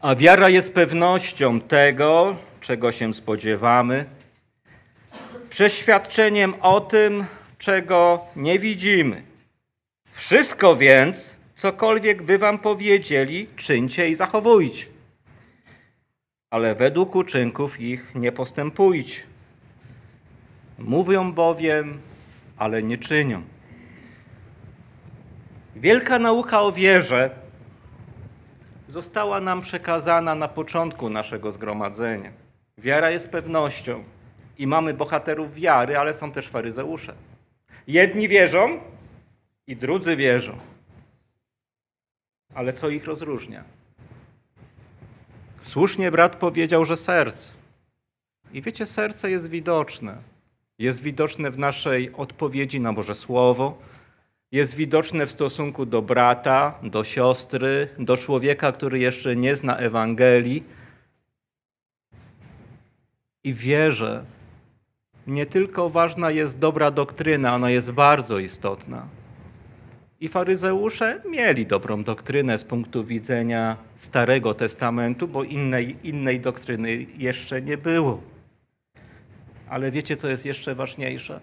A wiara jest pewnością tego, czego się spodziewamy, przeświadczeniem o tym, czego nie widzimy. Wszystko więc, cokolwiek by wam powiedzieli, czyńcie i zachowujcie. Ale według uczynków ich nie postępujcie. Mówią bowiem, ale nie czynią. Wielka nauka o wierze została nam przekazana na początku naszego zgromadzenia. Wiara jest pewnością i mamy bohaterów wiary, ale są też faryzeusze. Jedni wierzą i drudzy wierzą. Ale co ich rozróżnia? Słusznie brat powiedział, że serce. I wiecie, serce jest widoczne. Jest widoczne w naszej odpowiedzi na Boże Słowo, jest widoczne w stosunku do brata, do siostry, do człowieka, który jeszcze nie zna Ewangelii. I wierzę, nie tylko ważna jest dobra doktryna, ona jest bardzo istotna. I faryzeusze mieli dobrą doktrynę z punktu widzenia Starego Testamentu, bo innej, innej doktryny jeszcze nie było. Ale wiecie, co jest jeszcze ważniejsze?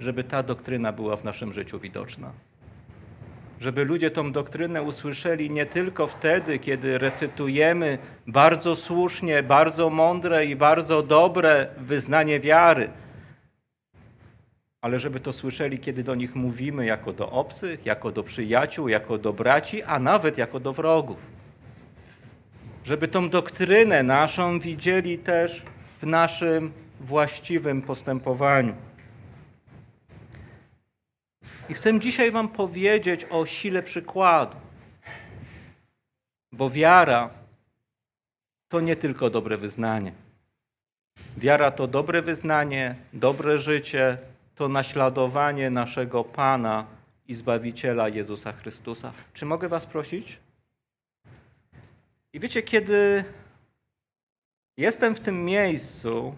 Żeby ta doktryna była w naszym życiu widoczna. Żeby ludzie tą doktrynę usłyszeli nie tylko wtedy, kiedy recytujemy bardzo słusznie, bardzo mądre i bardzo dobre wyznanie wiary, ale żeby to słyszeli, kiedy do nich mówimy jako do obcych, jako do przyjaciół, jako do braci, a nawet jako do wrogów. Żeby tą doktrynę naszą widzieli też w naszym właściwym postępowaniu. I chcę dzisiaj Wam powiedzieć o sile przykładu, bo wiara to nie tylko dobre wyznanie. Wiara to dobre wyznanie, dobre życie, to naśladowanie naszego Pana i Zbawiciela Jezusa Chrystusa. Czy mogę Was prosić? I wiecie, kiedy jestem w tym miejscu,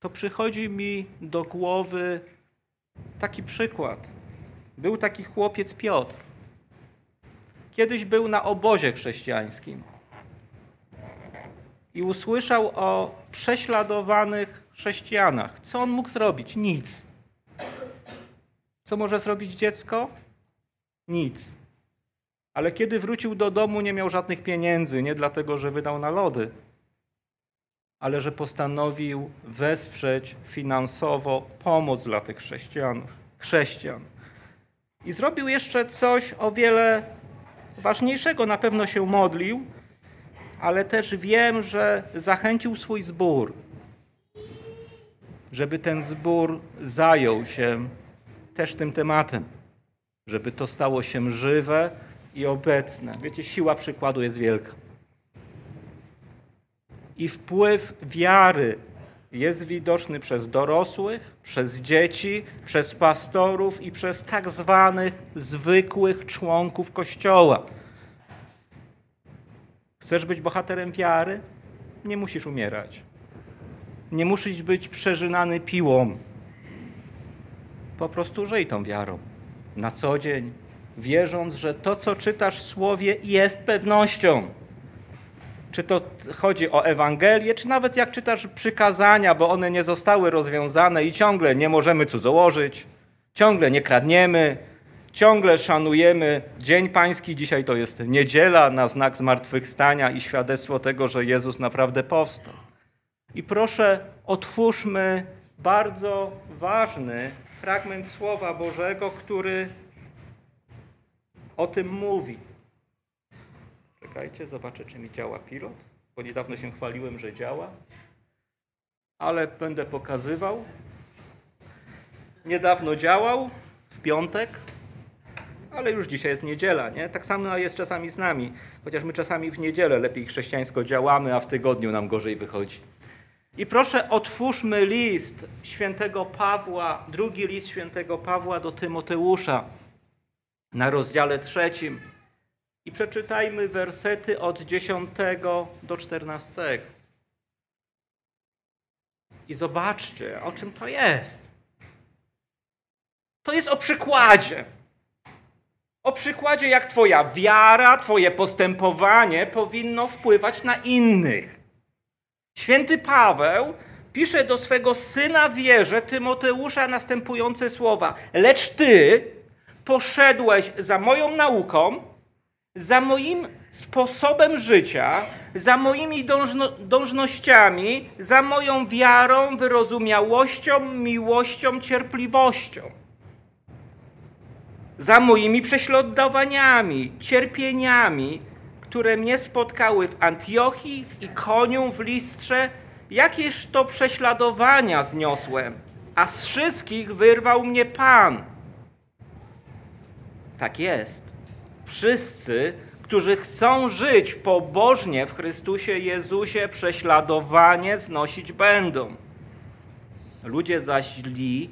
to przychodzi mi do głowy taki przykład. Był taki chłopiec Piotr. Kiedyś był na obozie chrześcijańskim i usłyszał o prześladowanych chrześcijanach. Co on mógł zrobić? Nic. Co może zrobić dziecko? Nic. Ale kiedy wrócił do domu, nie miał żadnych pieniędzy, nie dlatego, że wydał na lody, ale że postanowił wesprzeć finansowo pomoc dla tych chrześcijan. chrześcijan. I zrobił jeszcze coś o wiele ważniejszego. Na pewno się modlił, ale też wiem, że zachęcił swój zbór, żeby ten zbór zajął się też tym tematem, żeby to stało się żywe i obecne. Wiecie, siła przykładu jest wielka. I wpływ wiary jest widoczny przez dorosłych, przez dzieci, przez pastorów i przez tak zwanych zwykłych członków Kościoła. Chcesz być bohaterem wiary? Nie musisz umierać. Nie musisz być przeżynany piłą po prostu żyj tą wiarą na co dzień, wierząc, że to, co czytasz w Słowie, jest pewnością. Czy to chodzi o Ewangelię, czy nawet jak czytasz przykazania, bo one nie zostały rozwiązane i ciągle nie możemy cudzołożyć, ciągle nie kradniemy, ciągle szanujemy Dzień Pański. Dzisiaj to jest niedziela na znak zmartwychwstania i świadectwo tego, że Jezus naprawdę powstał. I proszę, otwórzmy bardzo ważny fragment Słowa Bożego, który o tym mówi. Czekajcie, zobaczę, czy mi działa pilot, bo niedawno się chwaliłem, że działa, ale będę pokazywał. Niedawno działał, w piątek, ale już dzisiaj jest niedziela, nie? Tak samo jest czasami z nami, chociaż my czasami w niedzielę lepiej chrześcijańsko działamy, a w tygodniu nam gorzej wychodzi. I proszę, otwórzmy list świętego Pawła, drugi list świętego Pawła do Tymoteusza na rozdziale trzecim. I przeczytajmy wersety od 10 do 14. I zobaczcie, o czym to jest. To jest o przykładzie. O przykładzie, jak Twoja wiara, Twoje postępowanie powinno wpływać na innych. Święty Paweł pisze do swego syna wierze Tymoteusza następujące słowa: Lecz ty poszedłeś za moją nauką, za moim sposobem życia, za moimi dążno, dążnościami, za moją wiarą, wyrozumiałością, miłością, cierpliwością, za moimi prześladowaniami, cierpieniami, które mnie spotkały w Antiochii, w Ikonium, w Listrze, jakież to prześladowania zniosłem, a z wszystkich wyrwał mnie Pan. Tak jest. Wszyscy, którzy chcą żyć pobożnie w Chrystusie Jezusie, prześladowanie znosić będą. Ludzie zaś źli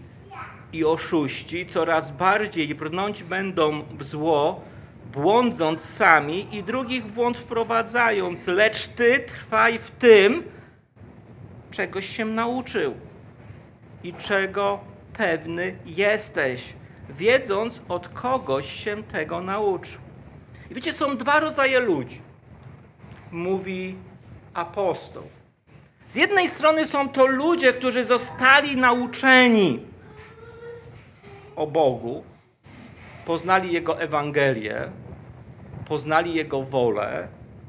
i oszuści coraz bardziej brnąć będą w zło, błądząc sami i drugich w błąd wprowadzając, lecz ty trwaj w tym, czegoś się nauczył i czego pewny jesteś, wiedząc od kogoś się tego nauczył. I wiecie, są dwa rodzaje ludzi, mówi apostoł. Z jednej strony są to ludzie, którzy zostali nauczeni o Bogu, poznali Jego Ewangelię, poznali Jego wolę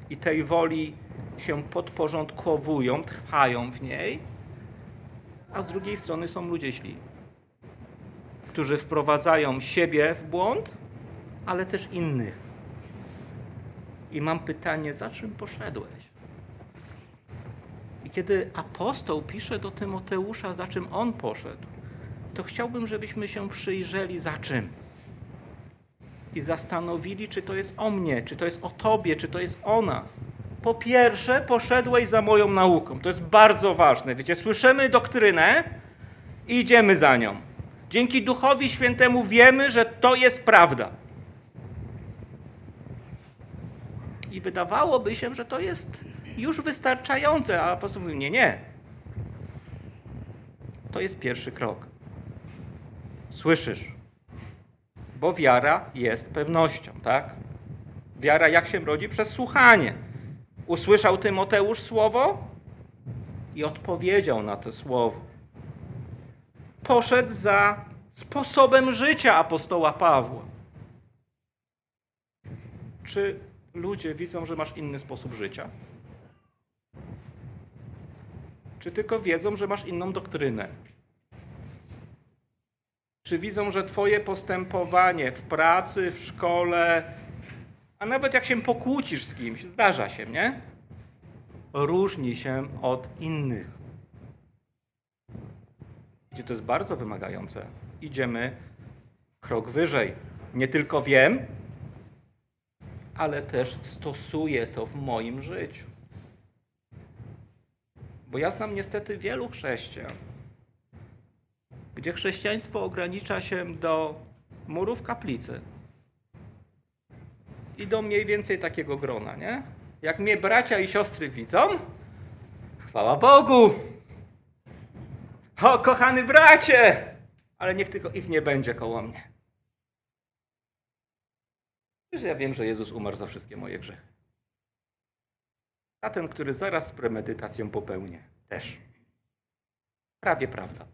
i tej woli się podporządkowują, trwają w niej, a z drugiej strony są ludzie źli, którzy wprowadzają siebie w błąd, ale też innych. I mam pytanie, za czym poszedłeś? I kiedy apostoł pisze do Tymoteusza, za czym on poszedł, to chciałbym, żebyśmy się przyjrzeli za czym. I zastanowili, czy to jest o mnie, czy to jest o tobie, czy to jest o nas. Po pierwsze, poszedłeś za moją nauką. To jest bardzo ważne. Wiecie, słyszymy doktrynę i idziemy za nią. Dzięki Duchowi Świętemu wiemy, że to jest prawda. I wydawałoby się, że to jest już wystarczające, a apostoł mówi, nie, nie. To jest pierwszy krok. Słyszysz? Bo wiara jest pewnością, tak? Wiara jak się rodzi? Przez słuchanie. Usłyszał Tymoteusz słowo i odpowiedział na to słowo. Poszedł za sposobem życia apostoła Pawła. Czy ludzie widzą, że masz inny sposób życia? Czy tylko wiedzą, że masz inną doktrynę? Czy widzą, że Twoje postępowanie w pracy, w szkole, a nawet jak się pokłócisz z kimś, zdarza się, nie? Różni się od innych. Gdzie to jest bardzo wymagające. Idziemy krok wyżej. Nie tylko wiem, ale też stosuję to w moim życiu. Bo ja znam niestety wielu chrześcijan, gdzie chrześcijaństwo ogranicza się do murów kaplicy i do mniej więcej takiego grona, nie? Jak mnie bracia i siostry widzą, chwała Bogu! O, kochany bracie! Ale niech tylko ich nie będzie koło mnie. Wiesz, ja wiem, że Jezus umarł za wszystkie moje grzechy. A ten, który zaraz z premedytacją popełnię, też. Prawie prawda.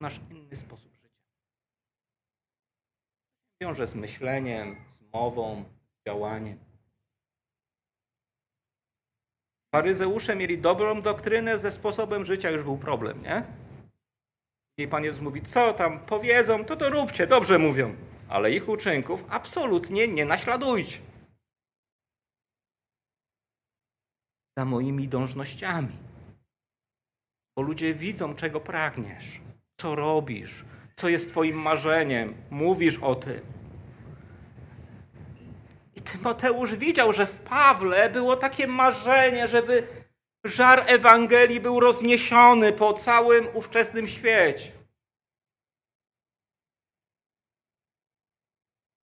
Masz inny sposób życia. Wiąże z myśleniem, z mową, z działaniem. Faryzeusze mieli dobrą doktrynę, ze sposobem życia już był problem, nie? I Pan Jezus mówi, co tam powiedzą, to to róbcie, dobrze mówią. Ale ich uczynków absolutnie nie naśladujcie. Za moimi dążnościami. Bo ludzie widzą, czego pragniesz, co robisz, co jest Twoim marzeniem, mówisz o tym. I Tymoteusz widział, że w Pawle było takie marzenie, żeby żar Ewangelii był rozniesiony po całym ówczesnym świecie.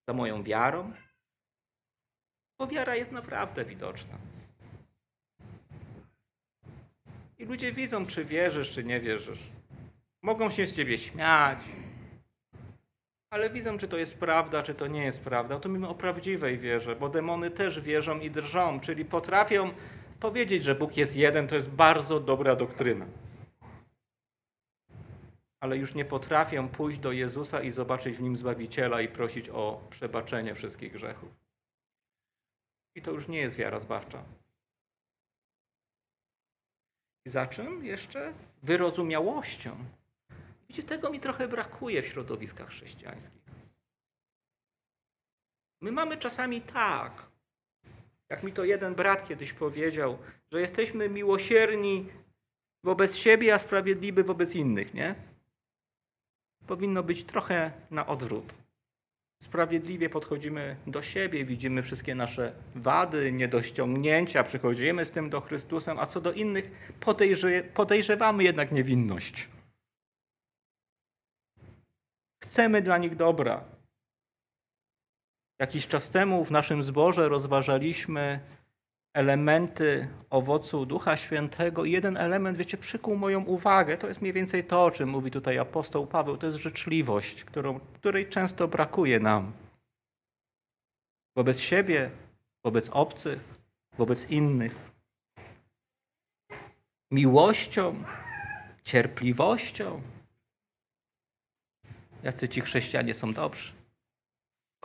Za moją wiarą? Bo wiara jest naprawdę widoczna. I ludzie widzą, czy wierzysz, czy nie wierzysz. Mogą się z ciebie śmiać, ale widzą, czy to jest prawda, czy to nie jest prawda. To mówimy o prawdziwej wierze, bo demony też wierzą i drżą, czyli potrafią powiedzieć, że Bóg jest jeden, to jest bardzo dobra doktryna. Ale już nie potrafią pójść do Jezusa i zobaczyć w nim Zbawiciela i prosić o przebaczenie wszystkich grzechów. I to już nie jest wiara zbawcza. I za czym jeszcze? Wyrozumiałością. Widzicie, tego mi trochę brakuje w środowiskach chrześcijańskich. My mamy czasami tak, jak mi to jeden brat kiedyś powiedział, że jesteśmy miłosierni wobec siebie, a sprawiedliwi wobec innych, nie? Powinno być trochę na odwrót. Sprawiedliwie podchodzimy do siebie, widzimy wszystkie nasze wady, niedościągnięcia, przychodzimy z tym do Chrystusa, a co do innych podejrze podejrzewamy jednak niewinność. Chcemy dla nich dobra. Jakiś czas temu w naszym zborze rozważaliśmy elementy owocu Ducha Świętego i jeden element, wiecie, przykuł moją uwagę. To jest mniej więcej to, o czym mówi tutaj apostoł Paweł. To jest życzliwość, którą, której często brakuje nam. Wobec siebie, wobec obcych, wobec innych. Miłością, cierpliwością, jacy ci chrześcijanie są dobrzy.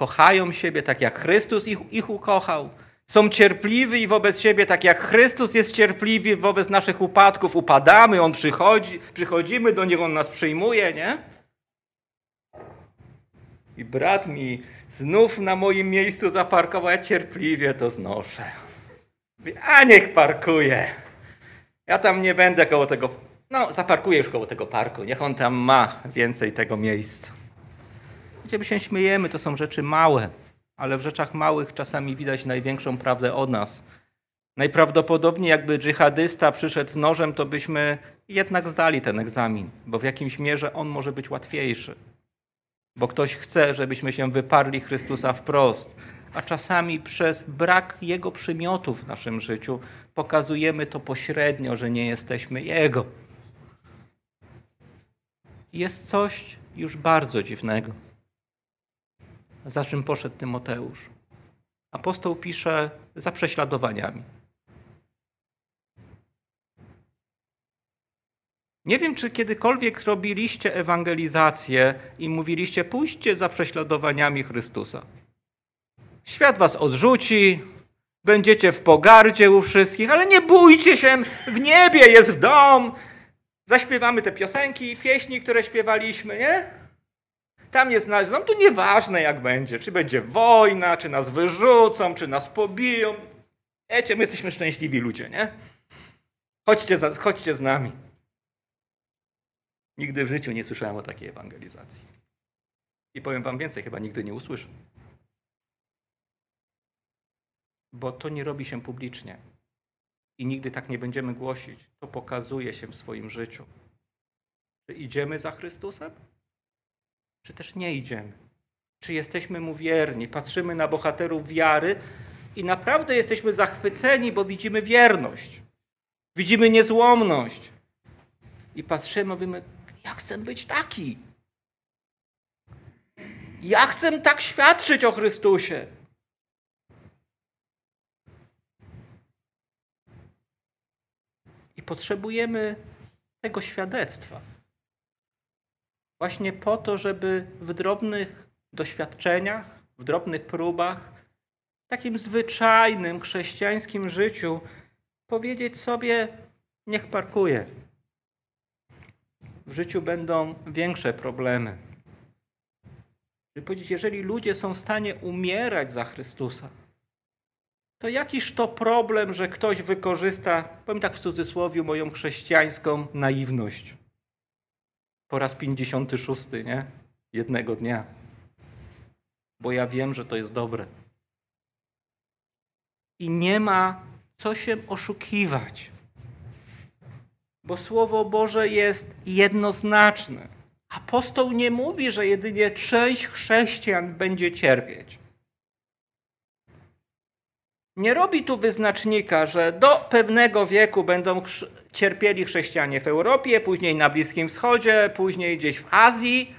Kochają siebie tak, jak Chrystus ich, ich ukochał. Są cierpliwi wobec siebie tak, jak Chrystus jest cierpliwy wobec naszych upadków. Upadamy, On przychodzi, przychodzimy do Niego, On nas przyjmuje, nie? I brat mi znów na moim miejscu zaparkował, ja cierpliwie to znoszę. A niech parkuje. Ja tam nie będę koło tego no, zaparkuję już koło tego parku, niech on tam ma więcej tego miejsca. Gdzie my się śmiejemy, to są rzeczy małe, ale w rzeczach małych czasami widać największą prawdę od nas. Najprawdopodobniej jakby dżihadysta przyszedł z nożem, to byśmy jednak zdali ten egzamin, bo w jakimś mierze on może być łatwiejszy. Bo ktoś chce, żebyśmy się wyparli Chrystusa wprost, a czasami przez brak Jego przymiotów w naszym życiu pokazujemy to pośrednio, że nie jesteśmy Jego jest coś już bardzo dziwnego. Za czym poszedł Tymoteusz? Apostoł pisze za prześladowaniami. Nie wiem, czy kiedykolwiek robiliście ewangelizację i mówiliście, pójście za prześladowaniami Chrystusa. Świat was odrzuci, będziecie w pogardzie u wszystkich, ale nie bójcie się, w niebie jest dom, zaśpiewamy te piosenki, pieśni, które śpiewaliśmy, nie? Tam jest nasz dom, to nieważne jak będzie, czy będzie wojna, czy nas wyrzucą, czy nas pobiją. Wiecie, my jesteśmy szczęśliwi ludzie, nie? Chodźcie, za, chodźcie z nami. Nigdy w życiu nie słyszałem o takiej ewangelizacji. I powiem wam więcej, chyba nigdy nie usłyszę. Bo to nie robi się publicznie i nigdy tak nie będziemy głosić. To pokazuje się w swoim życiu. Czy idziemy za Chrystusem? Czy też nie idziemy? Czy jesteśmy Mu wierni? Patrzymy na bohaterów wiary i naprawdę jesteśmy zachwyceni, bo widzimy wierność. Widzimy niezłomność. I patrzymy, mówimy, ja chcę być taki. Ja chcę tak świadczyć o Chrystusie. I potrzebujemy tego świadectwa. Właśnie po to, żeby w drobnych doświadczeniach, w drobnych próbach, w takim zwyczajnym chrześcijańskim życiu powiedzieć sobie: Niech parkuje. W życiu będą większe problemy. Żeby powiedzieć, jeżeli ludzie są w stanie umierać za Chrystusa, to jakiż to problem, że ktoś wykorzysta, powiem tak w cudzysłowie, moją chrześcijańską naiwność. Po raz 56, nie? Jednego dnia. Bo ja wiem, że to jest dobre. I nie ma co się oszukiwać. Bo Słowo Boże jest jednoznaczne. Apostoł nie mówi, że jedynie część chrześcijan będzie cierpieć. Nie robi tu wyznacznika, że do pewnego wieku będą cierpieli chrześcijanie w Europie, później na Bliskim Wschodzie, później gdzieś w Azji.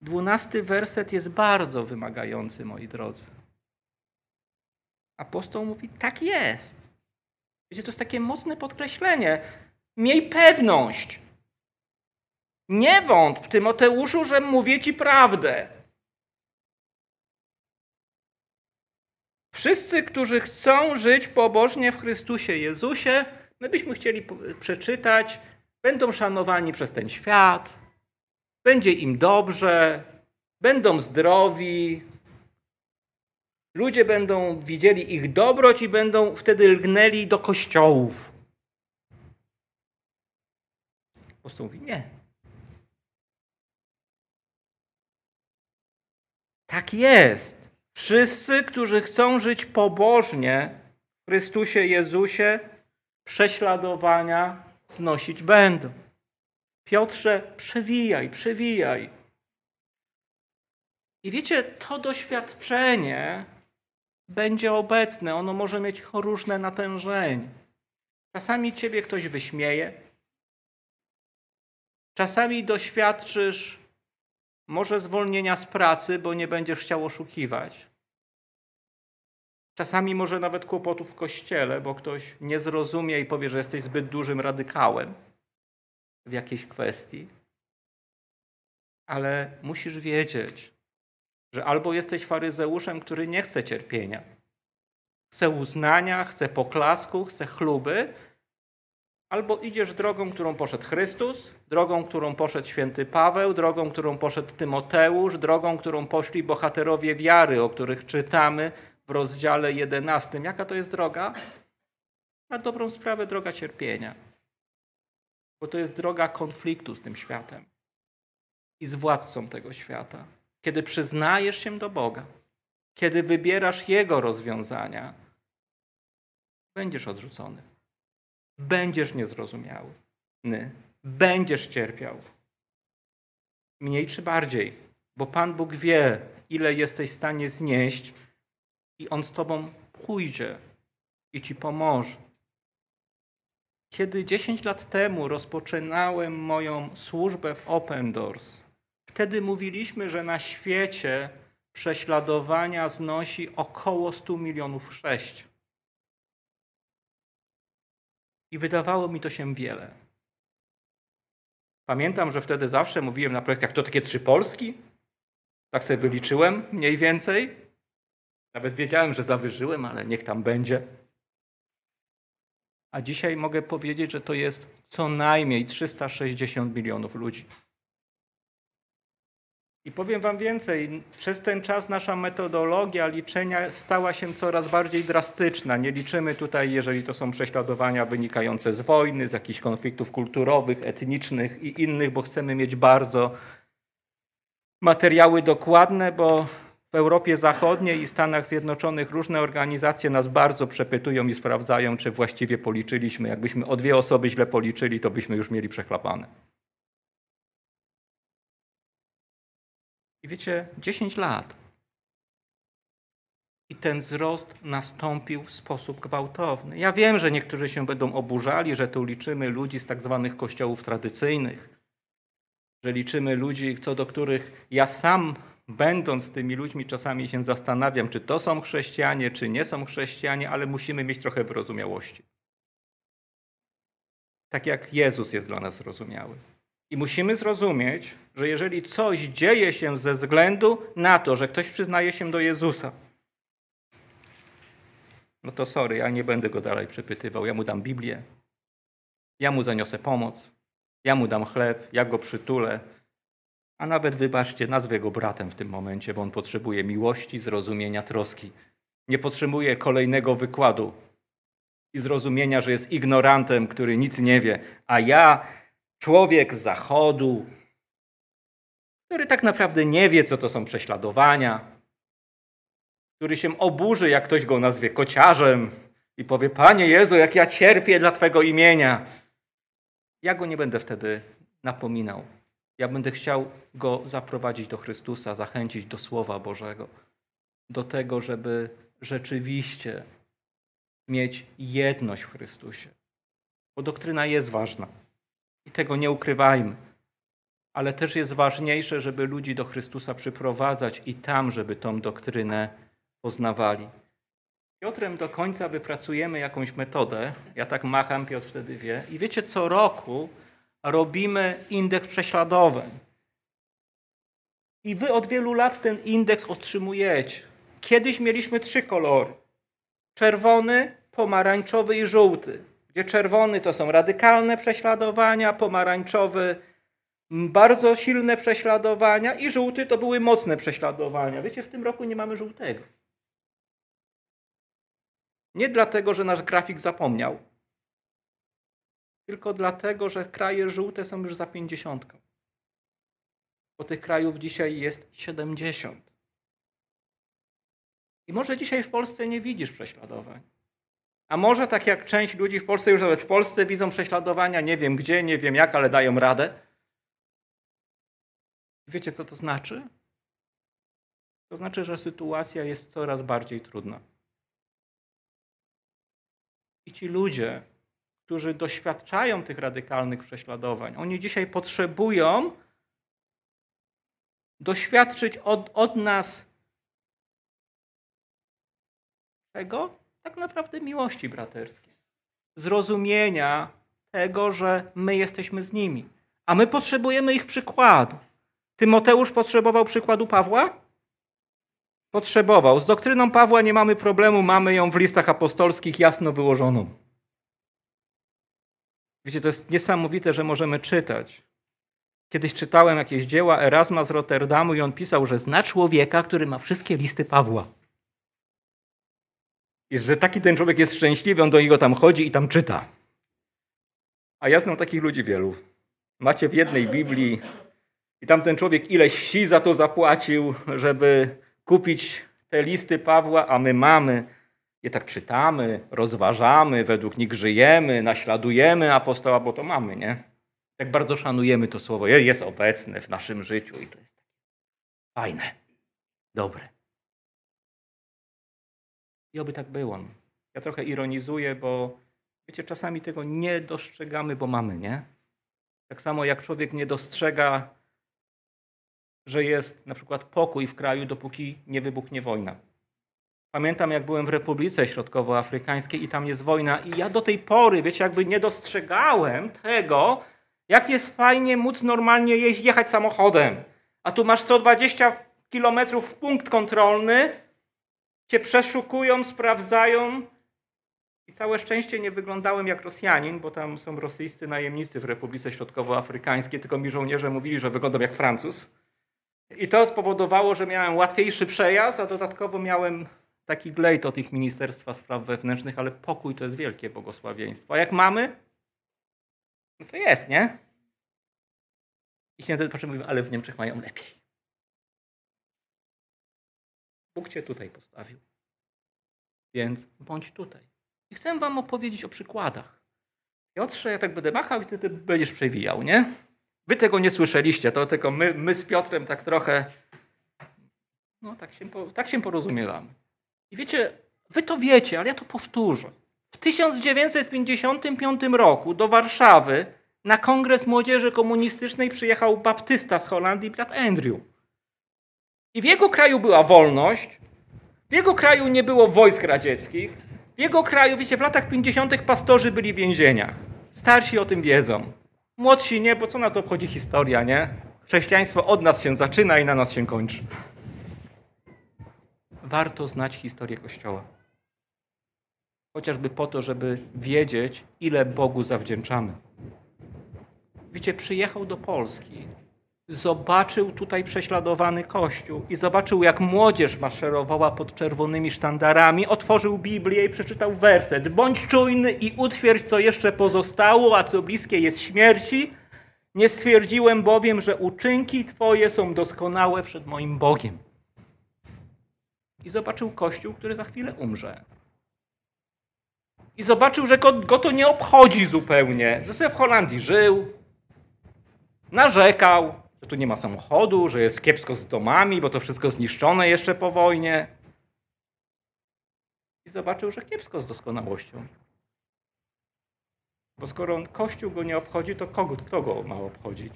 Dwunasty werset jest bardzo wymagający, moi drodzy. Apostoł mówi, tak jest. Wiecie, to jest takie mocne podkreślenie. Miej pewność. Nie wątp, Tymoteuszu, że mówię ci prawdę. Wszyscy, którzy chcą żyć pobożnie w Chrystusie Jezusie, my byśmy chcieli przeczytać, będą szanowani przez ten świat, będzie im dobrze, będą zdrowi, ludzie będą widzieli ich dobroć i będą wtedy lgnęli do kościołów. Apostoł mówi, nie. Tak jest. Wszyscy, którzy chcą żyć pobożnie w Chrystusie Jezusie, prześladowania znosić będą. Piotrze, przewijaj, przewijaj. I wiecie, to doświadczenie będzie obecne. Ono może mieć różne natężenie. Czasami ciebie ktoś wyśmieje. Czasami doświadczysz może zwolnienia z pracy, bo nie będziesz chciał oszukiwać. Czasami może nawet kłopotów w kościele, bo ktoś nie zrozumie i powie, że jesteś zbyt dużym radykałem w jakiejś kwestii. Ale musisz wiedzieć, że albo jesteś faryzeuszem, który nie chce cierpienia, chce uznania, chce poklasku, chce chluby, albo idziesz drogą, którą poszedł Chrystus, drogą, którą poszedł święty Paweł, drogą, którą poszedł Tymoteusz, drogą, którą poszli bohaterowie wiary, o których czytamy w rozdziale 11. Jaka to jest droga? Na dobrą sprawę droga cierpienia. Bo to jest droga konfliktu z tym światem i z władcą tego świata. Kiedy przyznajesz się do Boga, kiedy wybierasz Jego rozwiązania, będziesz odrzucony. Będziesz niezrozumiały. Będziesz cierpiał. Mniej czy bardziej, bo Pan Bóg wie, ile jesteś w stanie znieść, i On z Tobą pójdzie i Ci pomoże. Kiedy 10 lat temu rozpoczynałem moją służbę w Open Doors, wtedy mówiliśmy, że na świecie prześladowania znosi około 100 milionów sześć. I wydawało mi to się wiele. Pamiętam, że wtedy zawsze mówiłem na projektach, to takie trzy Polski? Tak sobie wyliczyłem mniej więcej. Nawet wiedziałem, że zawyżyłem, ale niech tam będzie. A dzisiaj mogę powiedzieć, że to jest co najmniej 360 milionów ludzi. I powiem Wam więcej, przez ten czas nasza metodologia liczenia stała się coraz bardziej drastyczna. Nie liczymy tutaj, jeżeli to są prześladowania wynikające z wojny, z jakichś konfliktów kulturowych, etnicznych i innych, bo chcemy mieć bardzo materiały dokładne, bo w Europie Zachodniej i Stanach Zjednoczonych różne organizacje nas bardzo przepytują i sprawdzają, czy właściwie policzyliśmy. Jakbyśmy o dwie osoby źle policzyli, to byśmy już mieli przechlapane. I wiecie, 10 lat. I ten wzrost nastąpił w sposób gwałtowny. Ja wiem, że niektórzy się będą oburzali, że tu liczymy ludzi z tak zwanych kościołów tradycyjnych, że liczymy ludzi, co do których ja sam będąc tymi ludźmi, czasami się zastanawiam, czy to są chrześcijanie, czy nie są chrześcijanie, ale musimy mieć trochę wyrozumiałości. Tak jak Jezus jest dla nas zrozumiały. I musimy zrozumieć, że jeżeli coś dzieje się ze względu na to, że ktoś przyznaje się do Jezusa, no to sorry, ja nie będę go dalej przepytywał. Ja mu dam Biblię, ja mu zaniosę pomoc, ja mu dam chleb, ja go przytulę, a nawet wybaczcie, nazwę go bratem w tym momencie, bo on potrzebuje miłości, zrozumienia, troski. Nie potrzebuje kolejnego wykładu i zrozumienia, że jest ignorantem, który nic nie wie, a ja, człowiek z zachodu, który tak naprawdę nie wie, co to są prześladowania, który się oburzy, jak ktoś go nazwie kociarzem i powie: Panie Jezu, jak ja cierpię dla Twego imienia. Ja go nie będę wtedy napominał. Ja będę chciał go zaprowadzić do Chrystusa, zachęcić do Słowa Bożego, do tego, żeby rzeczywiście mieć jedność w Chrystusie. Bo doktryna jest ważna i tego nie ukrywajmy. ale też jest ważniejsze, żeby ludzi do Chrystusa przyprowadzać i tam, żeby tą doktrynę poznawali. Piotrem do końca wypracujemy jakąś metodę. Ja tak macham, Piotr wtedy wie. I wiecie, co roku robimy indeks prześladowań. I wy od wielu lat ten indeks otrzymujecie. Kiedyś mieliśmy trzy kolory: czerwony, pomarańczowy i żółty. Gdzie czerwony to są radykalne prześladowania, pomarańczowy bardzo silne prześladowania i żółty to były mocne prześladowania. Wiecie, w tym roku nie mamy żółtego. Nie dlatego, że nasz grafik zapomniał, tylko dlatego, że kraje żółte są już za pięćdziesiątką. Bo tych krajów dzisiaj jest 70. I może dzisiaj w Polsce nie widzisz prześladowań. A może tak jak część ludzi w Polsce, już nawet w Polsce widzą prześladowania, nie wiem gdzie, nie wiem jak, ale dają radę. Wiecie, co to znaczy? To znaczy, że sytuacja jest coraz bardziej trudna. I ci ludzie, którzy doświadczają tych radykalnych prześladowań, oni dzisiaj potrzebują doświadczyć od, od nas czego? Tak naprawdę miłości braterskiej. Zrozumienia tego, że my jesteśmy z nimi. A my potrzebujemy ich przykładu. Tymoteusz potrzebował przykładu Pawła? Potrzebował. Z doktryną Pawła nie mamy problemu, mamy ją w listach apostolskich jasno wyłożoną. Wiecie, to jest niesamowite, że możemy czytać. Kiedyś czytałem jakieś dzieła Erasma z Rotterdamu i on pisał, że zna człowieka, który ma wszystkie listy Pawła. I że taki ten człowiek jest szczęśliwy, on do niego tam chodzi i tam czyta. A ja znam takich ludzi wielu. Macie w jednej Biblii i tamten człowiek ileś si za to zapłacił, żeby kupić te listy Pawła, a my mamy, je tak czytamy, rozważamy, według nich żyjemy, naśladujemy apostoła, bo to mamy, nie? Jak bardzo szanujemy to słowo. Jest obecne w naszym życiu i to jest fajne, dobre. I oby tak było. Ja trochę ironizuję, bo wiecie, czasami tego nie dostrzegamy, bo mamy, nie? Tak samo jak człowiek nie dostrzega że jest na przykład pokój w kraju, dopóki nie wybuchnie wojna. Pamiętam, jak byłem w Republice Środkowoafrykańskiej i tam jest wojna, i ja do tej pory, wiecie, jakby nie dostrzegałem tego, jak jest fajnie móc normalnie jeść, jechać samochodem. A tu masz co 20 kilometrów punkt kontrolny, cię przeszukują, sprawdzają. I całe szczęście nie wyglądałem jak Rosjanin, bo tam są rosyjscy najemnicy w Republice Środkowoafrykańskiej, tylko mi żołnierze mówili, że wyglądam jak Francuz. I to spowodowało, że miałem łatwiejszy przejazd, a dodatkowo miałem taki glejt od ich Ministerstwa Spraw Wewnętrznych, ale pokój to jest wielkie błogosławieństwo. A jak mamy, no to jest, nie? I się wtedy patrzę, mówimy, ale w Niemczech mają lepiej. Bóg cię tutaj postawił. Więc bądź tutaj. I chcę wam opowiedzieć o przykładach. Piotrze, ja tak będę machał i ty, ty będziesz przewijał, nie? Wy tego nie słyszeliście, to tylko my, my z Piotrem tak trochę, no tak się, tak się porozumiewamy. I wiecie, wy to wiecie, ale ja to powtórzę. W 1955 roku do Warszawy na Kongres Młodzieży Komunistycznej przyjechał baptysta z Holandii, brat Andrew. I w jego kraju była wolność, w jego kraju nie było wojsk radzieckich, w jego kraju, wiecie, w latach 50. pastorzy byli w więzieniach. Starsi o tym wiedzą. Młodsi nie, bo co nas obchodzi historia, nie? Chrześcijaństwo od nas się zaczyna i na nas się kończy. Warto znać historię Kościoła. Chociażby po to, żeby wiedzieć, ile Bogu zawdzięczamy. Wiecie, przyjechał do Polski zobaczył tutaj prześladowany kościół i zobaczył, jak młodzież maszerowała pod czerwonymi sztandarami, otworzył Biblię i przeczytał werset. Bądź czujny i utwierdź, co jeszcze pozostało, a co bliskie jest śmierci. Nie stwierdziłem bowiem, że uczynki Twoje są doskonałe przed moim Bogiem. I zobaczył kościół, który za chwilę umrze. I zobaczył, że go, to nie obchodzi zupełnie. Że sobie w Holandii żył, narzekał, że tu nie ma samochodu, że jest kiepsko z domami, bo to wszystko zniszczone jeszcze po wojnie. I zobaczył, że kiepsko z doskonałością. Bo skoro Kościół go nie obchodzi, to kogo, kto go ma obchodzić?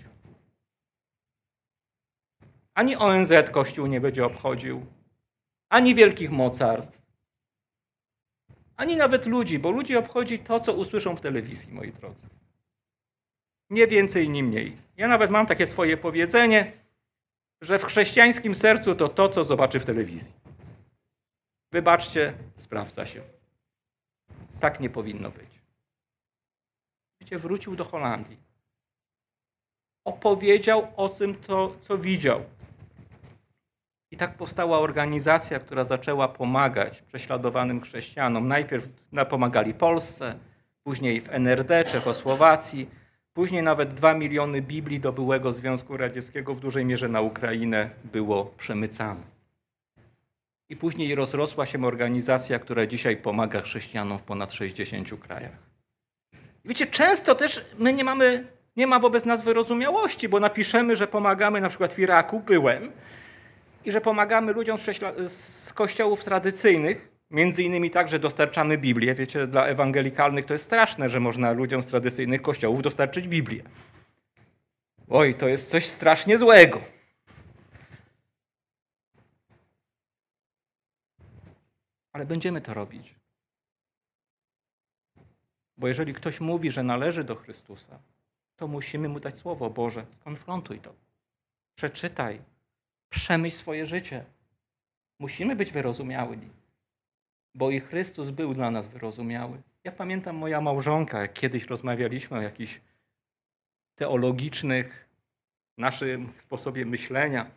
Ani ONZ Kościół nie będzie obchodził, ani wielkich mocarstw, ani nawet ludzi, bo ludzi obchodzi to, co usłyszą w telewizji, moi drodzy. Nie więcej, ni mniej. Ja nawet mam takie swoje powiedzenie, że w chrześcijańskim sercu to to, co zobaczy w telewizji. Wybaczcie, sprawdza się. Tak nie powinno być. Wiecie, wrócił do Holandii. Opowiedział o tym, to, co widział. I tak powstała organizacja, która zaczęła pomagać prześladowanym chrześcijanom. Najpierw pomagali Polsce, później w NRD, Czechosłowacji, później nawet dwa miliony Biblii do byłego Związku Radzieckiego w dużej mierze na Ukrainę było przemycane. I później rozrosła się organizacja, która dzisiaj pomaga chrześcijanom w ponad 60 krajach. Wiecie, często też my nie mamy, nie ma wobec nas wyrozumiałości, bo napiszemy, że pomagamy na przykład w Iraku, byłem, i że pomagamy ludziom z kościołów tradycyjnych, między innymi tak, że dostarczamy Biblię. Wiecie, dla ewangelikalnych to jest straszne, że można ludziom z tradycyjnych kościołów dostarczyć Biblię. Oj, to jest coś strasznie złego. Ale będziemy to robić. Bo jeżeli ktoś mówi, że należy do Chrystusa, to musimy mu dać Słowo Boże. Skonfrontuj to. Przeczytaj, przemyśl swoje życie. Musimy być wyrozumiali, bo i Chrystus był dla nas wyrozumiały. Ja pamiętam moja małżonka, jak kiedyś rozmawialiśmy o jakichś teologicznych, naszym sposobie myślenia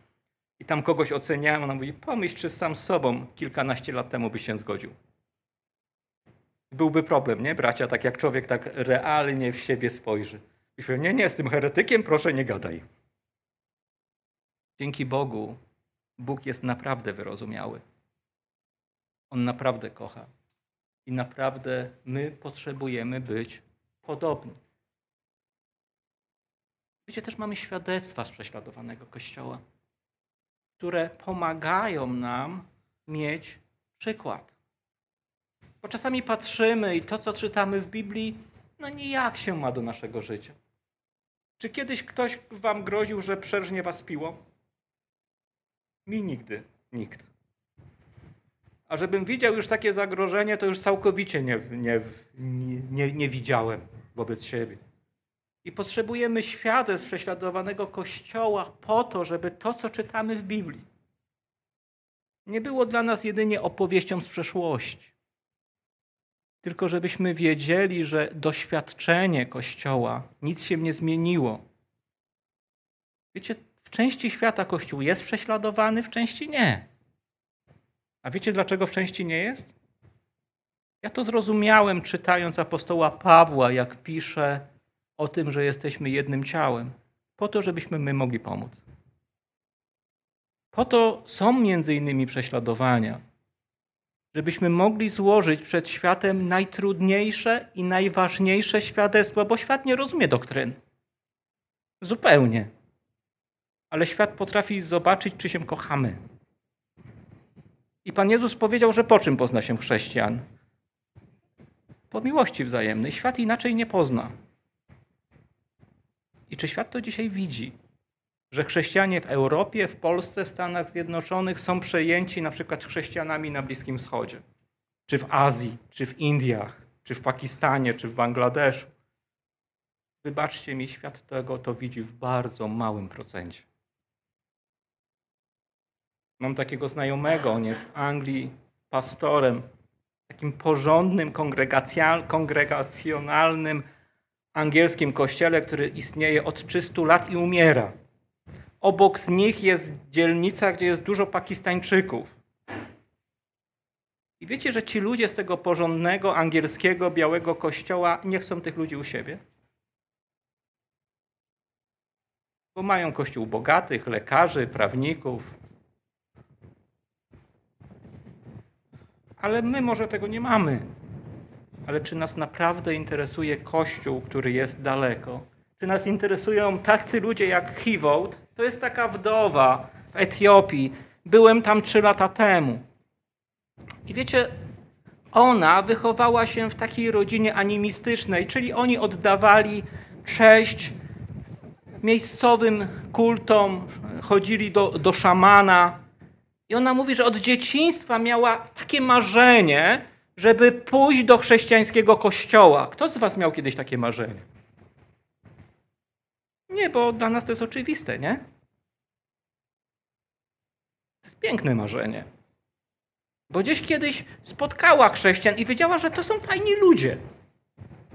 i tam kogoś oceniałem, ona mówi, pomyśl, czy sam z sobą kilkanaście lat temu byś się zgodził. Byłby problem, nie, bracia? Tak jak człowiek tak realnie w siebie spojrzy. I nie, nie, z tym heretykiem proszę nie gadaj. Dzięki Bogu Bóg jest naprawdę wyrozumiały. On naprawdę kocha. I naprawdę my potrzebujemy być podobni. Wiecie, też mamy świadectwa z prześladowanego Kościoła, które pomagają nam mieć przykład. Bo czasami patrzymy i to, co czytamy w Biblii, no nijak się ma do naszego życia. Czy kiedyś ktoś wam groził, że przerżnie was piło? Mi nigdy nikt. A żebym widział już takie zagrożenie, to już całkowicie nie, nie, nie, nie widziałem wobec siebie. I potrzebujemy świadectw prześladowanego Kościoła po to, żeby to, co czytamy w Biblii, nie było dla nas jedynie opowieścią z przeszłości, tylko żebyśmy wiedzieli, że doświadczenie Kościoła nic się nie zmieniło. Wiecie, w części świata Kościół jest prześladowany, w części nie. A wiecie, dlaczego w części nie jest? Ja to zrozumiałem, czytając apostoła Pawła, jak pisze o tym, że jesteśmy jednym ciałem, po to, żebyśmy my mogli pomóc. Po to są między innymi prześladowania, żebyśmy mogli złożyć przed światem najtrudniejsze i najważniejsze świadectwo, bo świat nie rozumie doktryn. Zupełnie ale świat potrafi zobaczyć, czy się kochamy. I Pan Jezus powiedział, że po czym pozna się chrześcijan? Po miłości wzajemnej. Świat inaczej nie pozna. I czy świat to dzisiaj widzi? Że chrześcijanie w Europie, w Polsce, w Stanach Zjednoczonych są przejęci na przykład chrześcijanami na Bliskim Wschodzie, czy w Azji, czy w Indiach, czy w Pakistanie, czy w Bangladeszu. Wybaczcie mi, świat tego to widzi w bardzo małym procencie. Mam takiego znajomego, on jest w Anglii pastorem, takim porządnym, kongregacjonalnym angielskim kościele, który istnieje od 300 lat i umiera. Obok z nich jest dzielnica, gdzie jest dużo Pakistańczyków. I wiecie, że ci ludzie z tego porządnego, angielskiego, białego kościoła nie chcą tych ludzi u siebie? Bo mają kościół bogatych, lekarzy, prawników, ale my może tego nie mamy. Ale czy nas naprawdę interesuje Kościół, który jest daleko? Czy nas interesują tacy ludzie jak Hivold? To jest taka wdowa w Etiopii. Byłem tam trzy lata temu. I wiecie, ona wychowała się w takiej rodzinie animistycznej, czyli oni oddawali cześć miejscowym kultom, chodzili do, do szamana. I ona mówi, że od dzieciństwa miała takie marzenie, żeby pójść do chrześcijańskiego kościoła. Kto z Was miał kiedyś takie marzenie? Nie, bo dla nas to jest oczywiste, nie? To jest piękne marzenie. Bo gdzieś kiedyś spotkała chrześcijan i wiedziała, że to są fajni ludzie.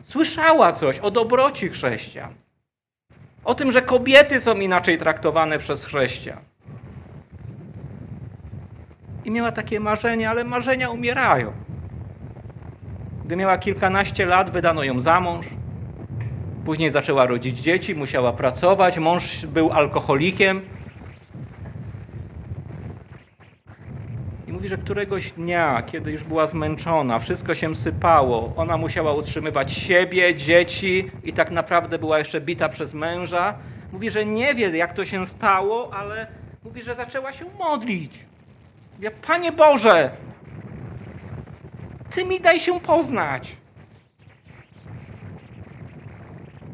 Słyszała coś o dobroci chrześcijan. O tym, że kobiety są inaczej traktowane przez chrześcijan. I miała takie marzenia, ale marzenia umierają. Gdy miała kilkanaście lat, wydano ją za mąż. Później zaczęła rodzić dzieci, musiała pracować. Mąż był alkoholikiem. I mówi, że któregoś dnia, kiedy już była zmęczona, wszystko się sypało, ona musiała utrzymywać siebie, dzieci i tak naprawdę była jeszcze bita przez męża. Mówi, że nie wie, jak to się stało, ale mówi, że zaczęła się modlić. Mówi, Panie Boże, Ty mi daj się poznać.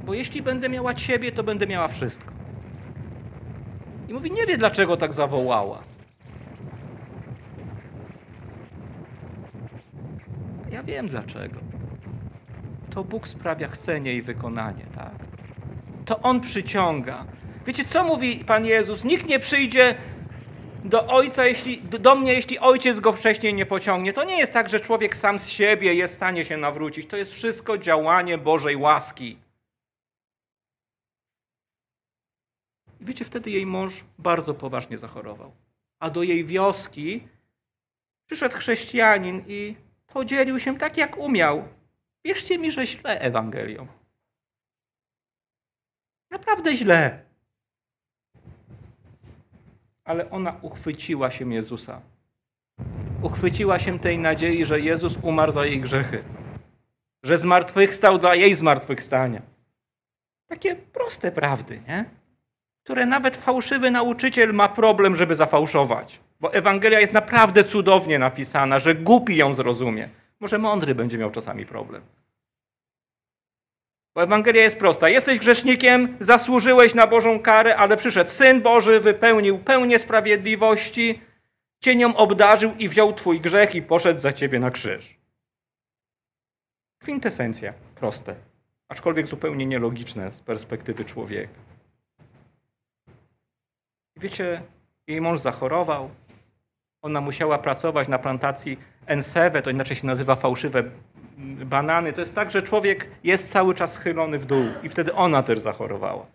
Bo jeśli będę miała Ciebie, to będę miała wszystko. I mówi, nie wie, dlaczego tak zawołała. Ja wiem dlaczego. To Bóg sprawia chcenie i wykonanie, tak? To On przyciąga. Wiecie, co mówi Pan Jezus? Nikt nie przyjdzie do Ojca, jeśli, do mnie, jeśli Ojciec go wcześniej nie pociągnie. To nie jest tak, że człowiek sam z siebie jest w stanie się nawrócić. To jest wszystko działanie Bożej łaski. Wiecie, wtedy jej mąż bardzo poważnie zachorował. A do jej wioski przyszedł chrześcijanin i podzielił się tak, jak umiał. Wierzcie mi, że źle Ewangelią. Naprawdę źle. Ale ona uchwyciła się Jezusa. Uchwyciła się tej nadziei, że Jezus umarł za jej grzechy. Że zmartwychwstał dla jej zmartwychwstania. Takie proste prawdy, nie? Które nawet fałszywy nauczyciel ma problem, żeby zafałszować. Bo Ewangelia jest naprawdę cudownie napisana, że głupi ją zrozumie. Może mądry będzie miał czasami problem. Bo Ewangelia jest prosta. Jesteś grzesznikiem, zasłużyłeś na Bożą karę, ale przyszedł Syn Boży, wypełnił pełnię sprawiedliwości, cię nią obdarzył i wziął twój grzech i poszedł za ciebie na krzyż. Kwintesencja. Proste. Aczkolwiek zupełnie nielogiczne z perspektywy człowieka. Wiecie, jej mąż zachorował, ona musiała pracować na plantacji Enseve, to inaczej się nazywa fałszywe banany. To jest tak, że człowiek jest cały czas chylony w dół i wtedy ona też zachorowała.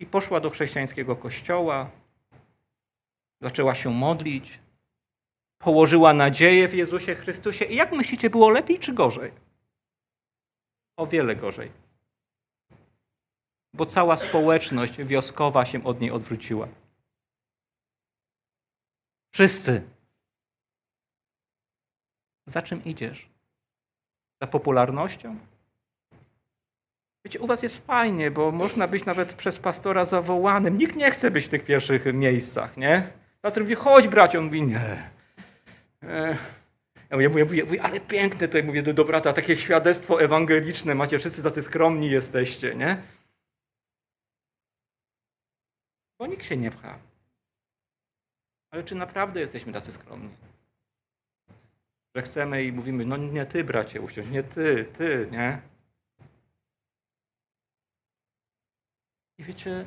I poszła do chrześcijańskiego kościoła, zaczęła się modlić, położyła nadzieję w Jezusie Chrystusie. I jak myślicie, było lepiej czy gorzej? O wiele gorzej. Bo cała społeczność wioskowa się od niej odwróciła. Wszyscy. Za czym idziesz? Za popularnością? Wiecie, u was jest fajnie, bo można być nawet przez pastora zawołanym. Nikt nie chce być w tych pierwszych miejscach, nie? Pastor mówi, chodź bracie. On mówi, nie. E, ja mówię, mówię, mówię, mówię, ale piękne to mówię do brata, takie świadectwo ewangeliczne macie, wszyscy tacy skromni jesteście, nie? Bo nikt się nie pcha. Ale czy naprawdę jesteśmy tacy skromni? Że chcemy i mówimy, no nie ty, bracie, usiądź, nie ty, ty, nie? I wiecie,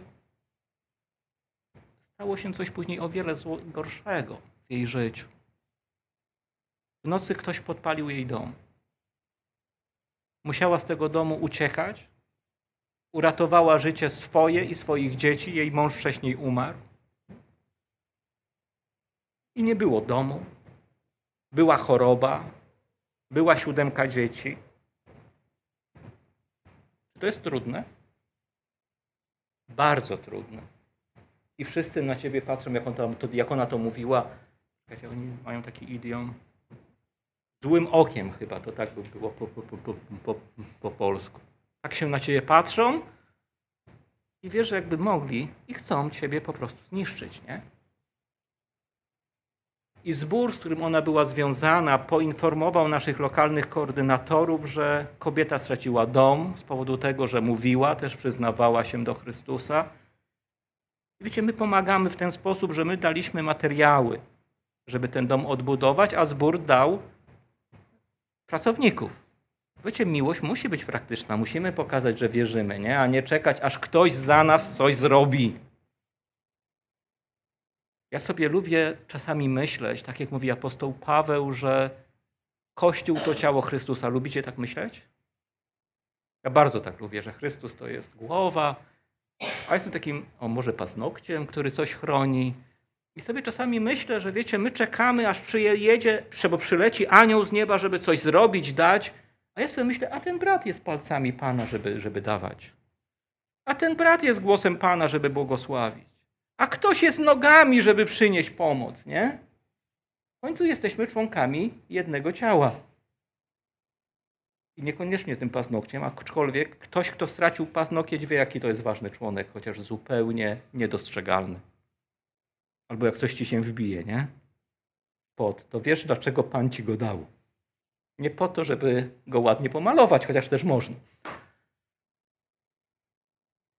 stało się coś później o wiele gorszego w jej życiu. W nocy ktoś podpalił jej dom. Musiała z tego domu uciekać. Uratowała życie swoje i swoich dzieci. Jej mąż wcześniej umarł i nie było domu. Była choroba, była siódemka dzieci. Czy to jest trudne? Bardzo trudne. I wszyscy na ciebie patrzą, jak, on to, jak ona to mówiła. Oni mają taki idiom. Złym okiem chyba, to tak by było po, po, po, po, po polsku. Tak się na ciebie patrzą i wiesz, że jakby mogli i chcą ciebie po prostu zniszczyć, nie? I zbór, z którym ona była związana, poinformował naszych lokalnych koordynatorów, że kobieta straciła dom z powodu tego, że mówiła, też przyznawała się do Chrystusa. Wiecie, my pomagamy w ten sposób, że my daliśmy materiały, żeby ten dom odbudować, a zbór dał pracowników. Wiecie, miłość musi być praktyczna. Musimy pokazać, że wierzymy, nie? a nie czekać, aż ktoś za nas coś zrobi. Ja sobie lubię czasami myśleć, tak jak mówi apostoł Paweł, że Kościół to ciało Chrystusa. Lubicie tak myśleć? Ja bardzo tak lubię, że Chrystus to jest głowa, a jestem takim, o może paznokciem, który coś chroni. I sobie czasami myślę, że wiecie, my czekamy, aż przyjedzie, bo przyleci anioł z nieba, żeby coś zrobić, dać, a ja sobie myślę, a ten brat jest palcami Pana, żeby, żeby dawać. A ten brat jest głosem Pana, żeby błogosławić. A ktoś jest nogami, żeby przynieść pomoc, nie? W końcu jesteśmy członkami jednego ciała. I niekoniecznie tym paznokciem, aczkolwiek ktoś, kto stracił paznokieć, wie, jaki to jest ważny członek, chociaż zupełnie niedostrzegalny. Albo jak coś ci się wbije, nie? Pod, to wiesz, dlaczego Pan ci go dał. Nie po to, żeby go ładnie pomalować, chociaż też można.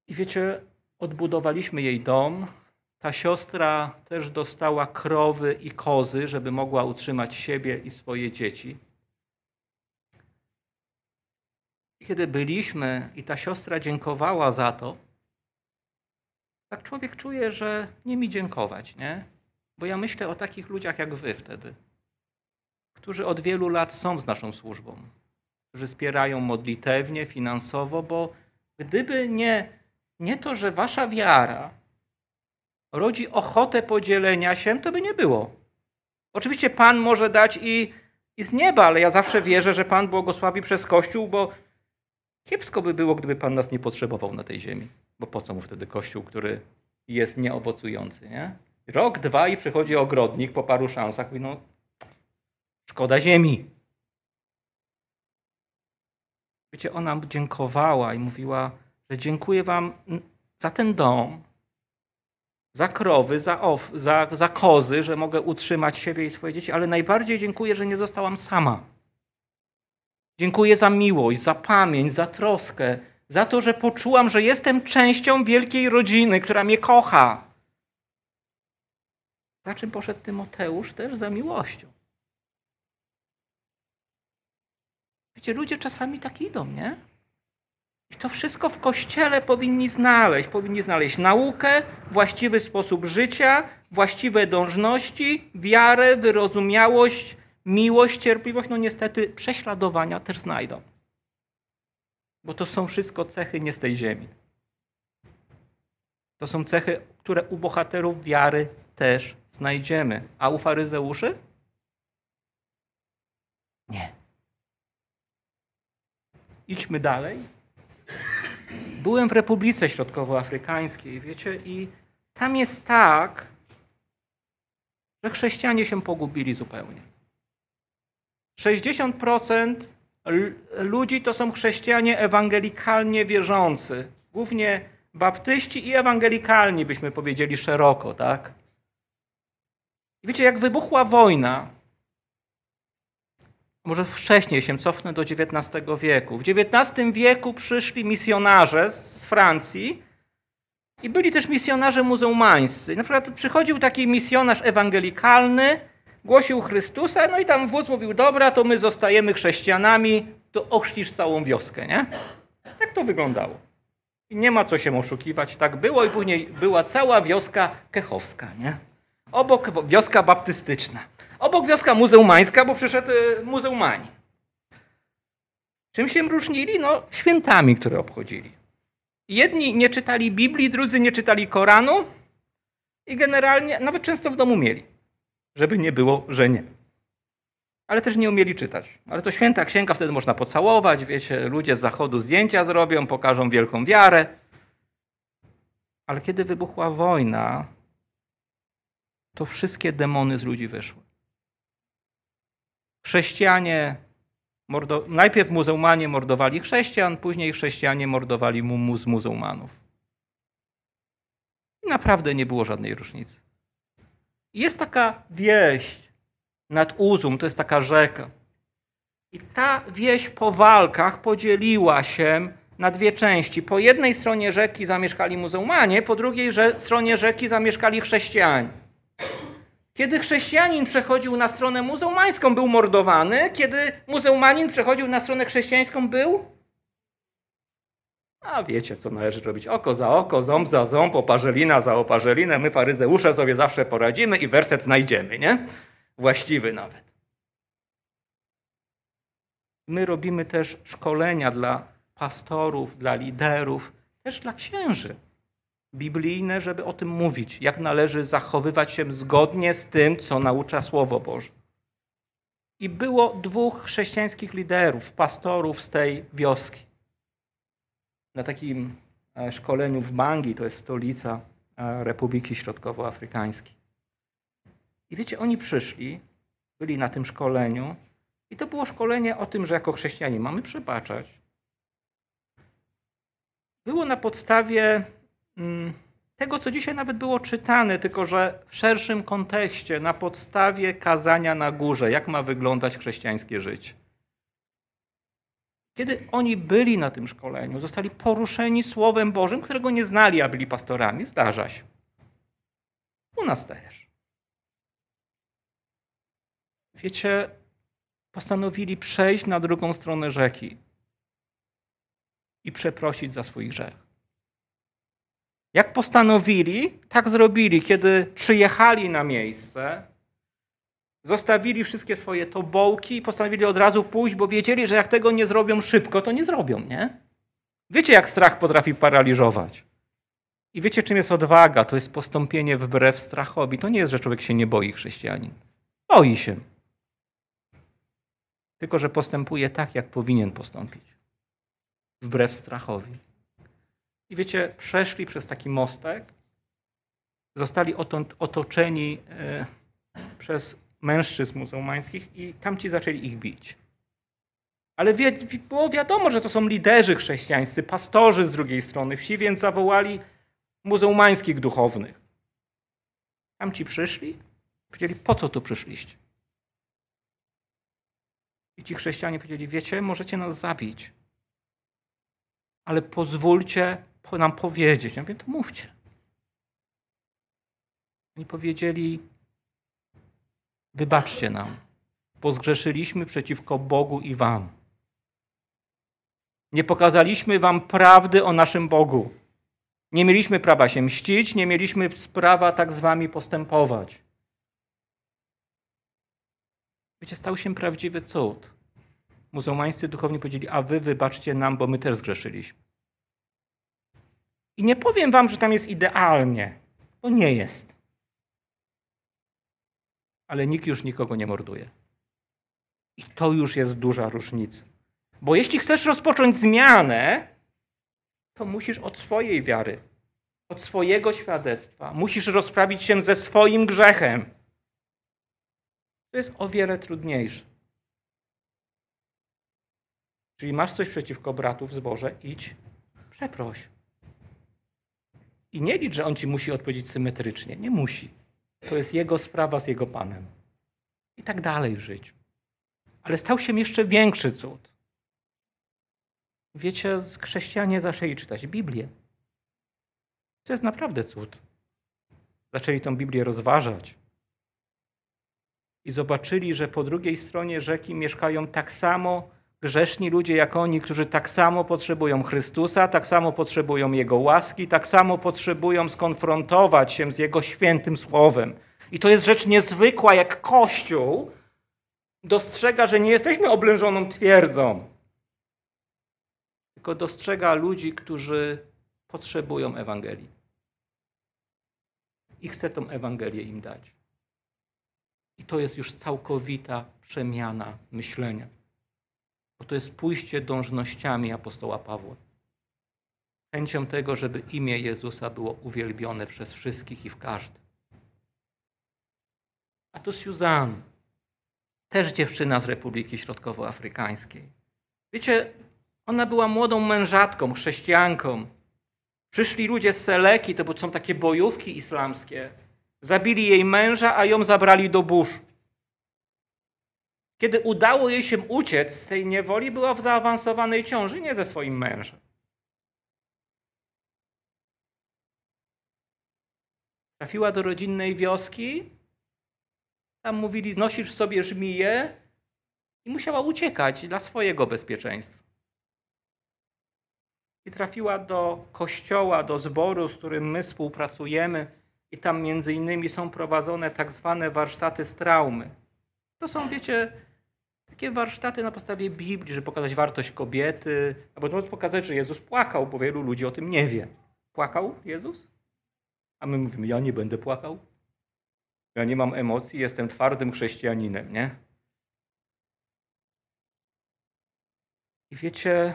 I wiecie, odbudowaliśmy jej dom. Ta siostra też dostała krowy i kozy, żeby mogła utrzymać siebie i swoje dzieci. I kiedy byliśmy i ta siostra dziękowała za to, tak człowiek czuje, że nie mi dziękować, nie? Bo ja myślę o takich ludziach jak wy wtedy którzy od wielu lat są z naszą służbą, którzy wspierają modlitewnie, finansowo, bo gdyby nie, nie to, że wasza wiara rodzi ochotę podzielenia się, to by nie było. Oczywiście Pan może dać i, i z nieba, ale ja zawsze wierzę, że Pan błogosławi przez Kościół, bo kiepsko by było, gdyby Pan nas nie potrzebował na tej ziemi. Bo po co mu wtedy Kościół, który jest nieowocujący, nie? Rok, dwa i przychodzi ogrodnik po paru szansach, mówi, no Szkoda ziemi. Wiecie, ona dziękowała i mówiła, że dziękuję wam za ten dom, za krowy, za, ow, za, za kozy, że mogę utrzymać siebie i swoje dzieci, ale najbardziej dziękuję, że nie zostałam sama. Dziękuję za miłość, za pamięć, za troskę, za to, że poczułam, że jestem częścią wielkiej rodziny, która mnie kocha. Za czym poszedł Tymoteusz? Też za miłością. Wiecie, ludzie czasami tak idą, nie? I to wszystko w kościele powinni znaleźć. Powinni znaleźć naukę, właściwy sposób życia, właściwe dążności, wiarę, wyrozumiałość, miłość, cierpliwość. No niestety prześladowania też znajdą. Bo to są wszystko cechy nie z tej ziemi. To są cechy, które u bohaterów wiary też znajdziemy. A u faryzeuszy? Nie. Idźmy dalej. Byłem w Republice Środkowoafrykańskiej, wiecie, i tam jest tak, że chrześcijanie się pogubili zupełnie. 60% ludzi to są chrześcijanie ewangelikalnie wierzący. Głównie baptyści i ewangelikalni, byśmy powiedzieli szeroko, tak? I wiecie, jak wybuchła wojna, może wcześniej się cofnę do XIX wieku. W XIX wieku przyszli misjonarze z Francji i byli też misjonarze muzułmańscy. Na przykład przychodził taki misjonarz ewangelikalny, głosił Chrystusa, no i tam wódz mówił, dobra, to my zostajemy chrześcijanami, to ochrzcisz całą wioskę, nie? Tak to wyglądało. I nie ma co się oszukiwać, tak było i później była cała wioska kechowska, nie? Obok wioska baptystyczna. Obok wioska muzułmańska, bo przyszedł y, muzułmani. Czym się różnili? No, świętami, które obchodzili. Jedni nie czytali Biblii, drudzy nie czytali Koranu i generalnie nawet często w domu mieli, żeby nie było, że nie. Ale też nie umieli czytać. Ale to święta księga, wtedy można pocałować, wiecie, ludzie z zachodu zdjęcia zrobią, pokażą wielką wiarę. Ale kiedy wybuchła wojna, to wszystkie demony z ludzi wyszły. Chrześcijanie, mordo... najpierw muzułmanie mordowali chrześcijan, później chrześcijanie mordowali mu z muzułmanów. I naprawdę nie było żadnej różnicy. Jest taka wieść nad Uzum, to jest taka rzeka. I ta wieś po walkach podzieliła się na dwie części. Po jednej stronie rzeki zamieszkali muzułmanie, po drugiej stronie rzeki zamieszkali chrześcijanie. Kiedy chrześcijanin przechodził na stronę muzułmańską, był mordowany. Kiedy muzułmanin przechodził na stronę chrześcijańską, był. A wiecie, co należy robić. Oko za oko, ząb za ząb, oparzelina za oparzelinę. My, faryzeusze, sobie zawsze poradzimy i werset znajdziemy, nie? Właściwy nawet. My robimy też szkolenia dla pastorów, dla liderów, też dla księży biblijne, żeby o tym mówić, jak należy zachowywać się zgodnie z tym, co naucza Słowo Boże. I było dwóch chrześcijańskich liderów, pastorów z tej wioski. Na takim e, szkoleniu w Bangi, to jest stolica e, Republiki Środkowoafrykańskiej. I wiecie, oni przyszli, byli na tym szkoleniu, i to było szkolenie o tym, że jako chrześcijanie mamy przebaczać. Było na podstawie tego, co dzisiaj nawet było czytane, tylko że w szerszym kontekście, na podstawie kazania na górze, jak ma wyglądać chrześcijańskie życie. Kiedy oni byli na tym szkoleniu, zostali poruszeni Słowem Bożym, którego nie znali, a byli pastorami, zdarza się. U nas też. Wiecie, postanowili przejść na drugą stronę rzeki i przeprosić za swój grzech. Jak postanowili, tak zrobili, kiedy przyjechali na miejsce, zostawili wszystkie swoje tobołki i postanowili od razu pójść, bo wiedzieli, że jak tego nie zrobią szybko, to nie zrobią, nie? Wiecie, jak strach potrafi paraliżować. I wiecie, czym jest odwaga? To jest postąpienie wbrew strachowi. To nie jest, że człowiek się nie boi chrześcijanin. Boi się. Tylko, że postępuje tak, jak powinien postąpić. Wbrew strachowi. I wiecie, przeszli przez taki mostek, zostali otoczeni e, przez mężczyzn muzułmańskich i tamci zaczęli ich bić. Ale wie, było wiadomo, że to są liderzy chrześcijańscy, pastorzy z drugiej strony wsi, więc zawołali muzułmańskich duchownych. Tamci przyszli, powiedzieli, po co tu przyszliście? I ci chrześcijanie powiedzieli, wiecie, możecie nas zabić, ale pozwólcie nam powiedzieć. Ja mówię, to mówcie. Oni powiedzieli, wybaczcie nam, bo zgrzeszyliśmy przeciwko Bogu i wam. Nie pokazaliśmy wam prawdy o naszym Bogu. Nie mieliśmy prawa się mścić, nie mieliśmy prawa tak z wami postępować. Wiecie, stał się prawdziwy cud. Muzułmańscy duchowni powiedzieli, a wy wybaczcie nam, bo my też zgrzeszyliśmy. I nie powiem wam, że tam jest idealnie, bo nie jest. Ale nikt już nikogo nie morduje. I to już jest duża różnica. Bo jeśli chcesz rozpocząć zmianę, to musisz od swojej wiary, od swojego świadectwa, musisz rozprawić się ze swoim grzechem. To jest o wiele trudniejsze. Czyli masz coś przeciwko bratu w zborze, idź, przeproś. I nie licz, że on ci musi odpowiedzieć symetrycznie. Nie musi. To jest jego sprawa z jego panem. I tak dalej w życiu. Ale stał się jeszcze większy cud. Wiecie, chrześcijanie zaczęli czytać Biblię. To jest naprawdę cud. Zaczęli tą Biblię rozważać. I zobaczyli, że po drugiej stronie rzeki mieszkają tak samo grzeszni ludzie jak oni, którzy tak samo potrzebują Chrystusa, tak samo potrzebują Jego łaski, tak samo potrzebują skonfrontować się z Jego świętym słowem. I to jest rzecz niezwykła, jak Kościół dostrzega, że nie jesteśmy oblężoną twierdzą, tylko dostrzega ludzi, którzy potrzebują Ewangelii. I chce tą Ewangelię im dać. I to jest już całkowita przemiana myślenia bo to jest pójście dążnościami apostoła Pawła. Chęcią tego, żeby imię Jezusa było uwielbione przez wszystkich i w każdym. A to Suzanne, też dziewczyna z Republiki Środkowoafrykańskiej. Wiecie, ona była młodą mężatką, chrześcijanką. Przyszli ludzie z Seleki, to są takie bojówki islamskie. Zabili jej męża, a ją zabrali do buszu. Kiedy udało jej się uciec z tej niewoli, była w zaawansowanej ciąży, nie ze swoim mężem. Trafiła do rodzinnej wioski, tam mówili, nosisz sobie żmiję i musiała uciekać dla swojego bezpieczeństwa. I trafiła do kościoła, do zboru, z którym my współpracujemy i tam między innymi są prowadzone tak zwane warsztaty z traumy. To są, wiecie, takie warsztaty na podstawie Biblii, żeby pokazać wartość kobiety, albo pokazać, że Jezus płakał, bo wielu ludzi o tym nie wie. Płakał Jezus? A my mówimy, ja nie będę płakał. Ja nie mam emocji, jestem twardym chrześcijaninem, nie? I wiecie,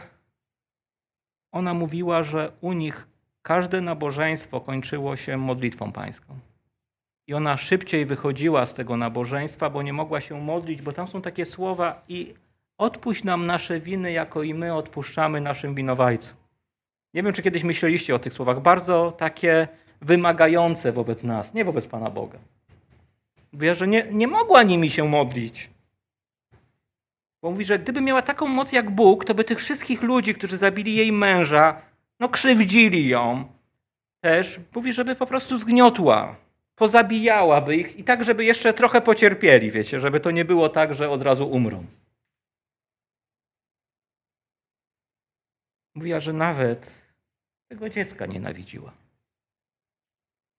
ona mówiła, że u nich każde nabożeństwo kończyło się modlitwą pańską. I ona szybciej wychodziła z tego nabożeństwa, bo nie mogła się modlić, bo tam są takie słowa i odpuść nam nasze winy, jako i my odpuszczamy naszym winowajcom. Nie wiem, czy kiedyś myśleliście o tych słowach. Bardzo takie wymagające wobec nas, nie wobec Pana Boga. Mówię, że nie, nie mogła nimi się modlić. Bo mówi, że gdyby miała taką moc jak Bóg, to by tych wszystkich ludzi, którzy zabili jej męża, no krzywdzili ją, też mówi, żeby po prostu zgniotła, pozabijałaby ich i tak, żeby jeszcze trochę pocierpieli, wiecie, żeby to nie było tak, że od razu umrą. Mówiła, że nawet tego dziecka nienawidziła.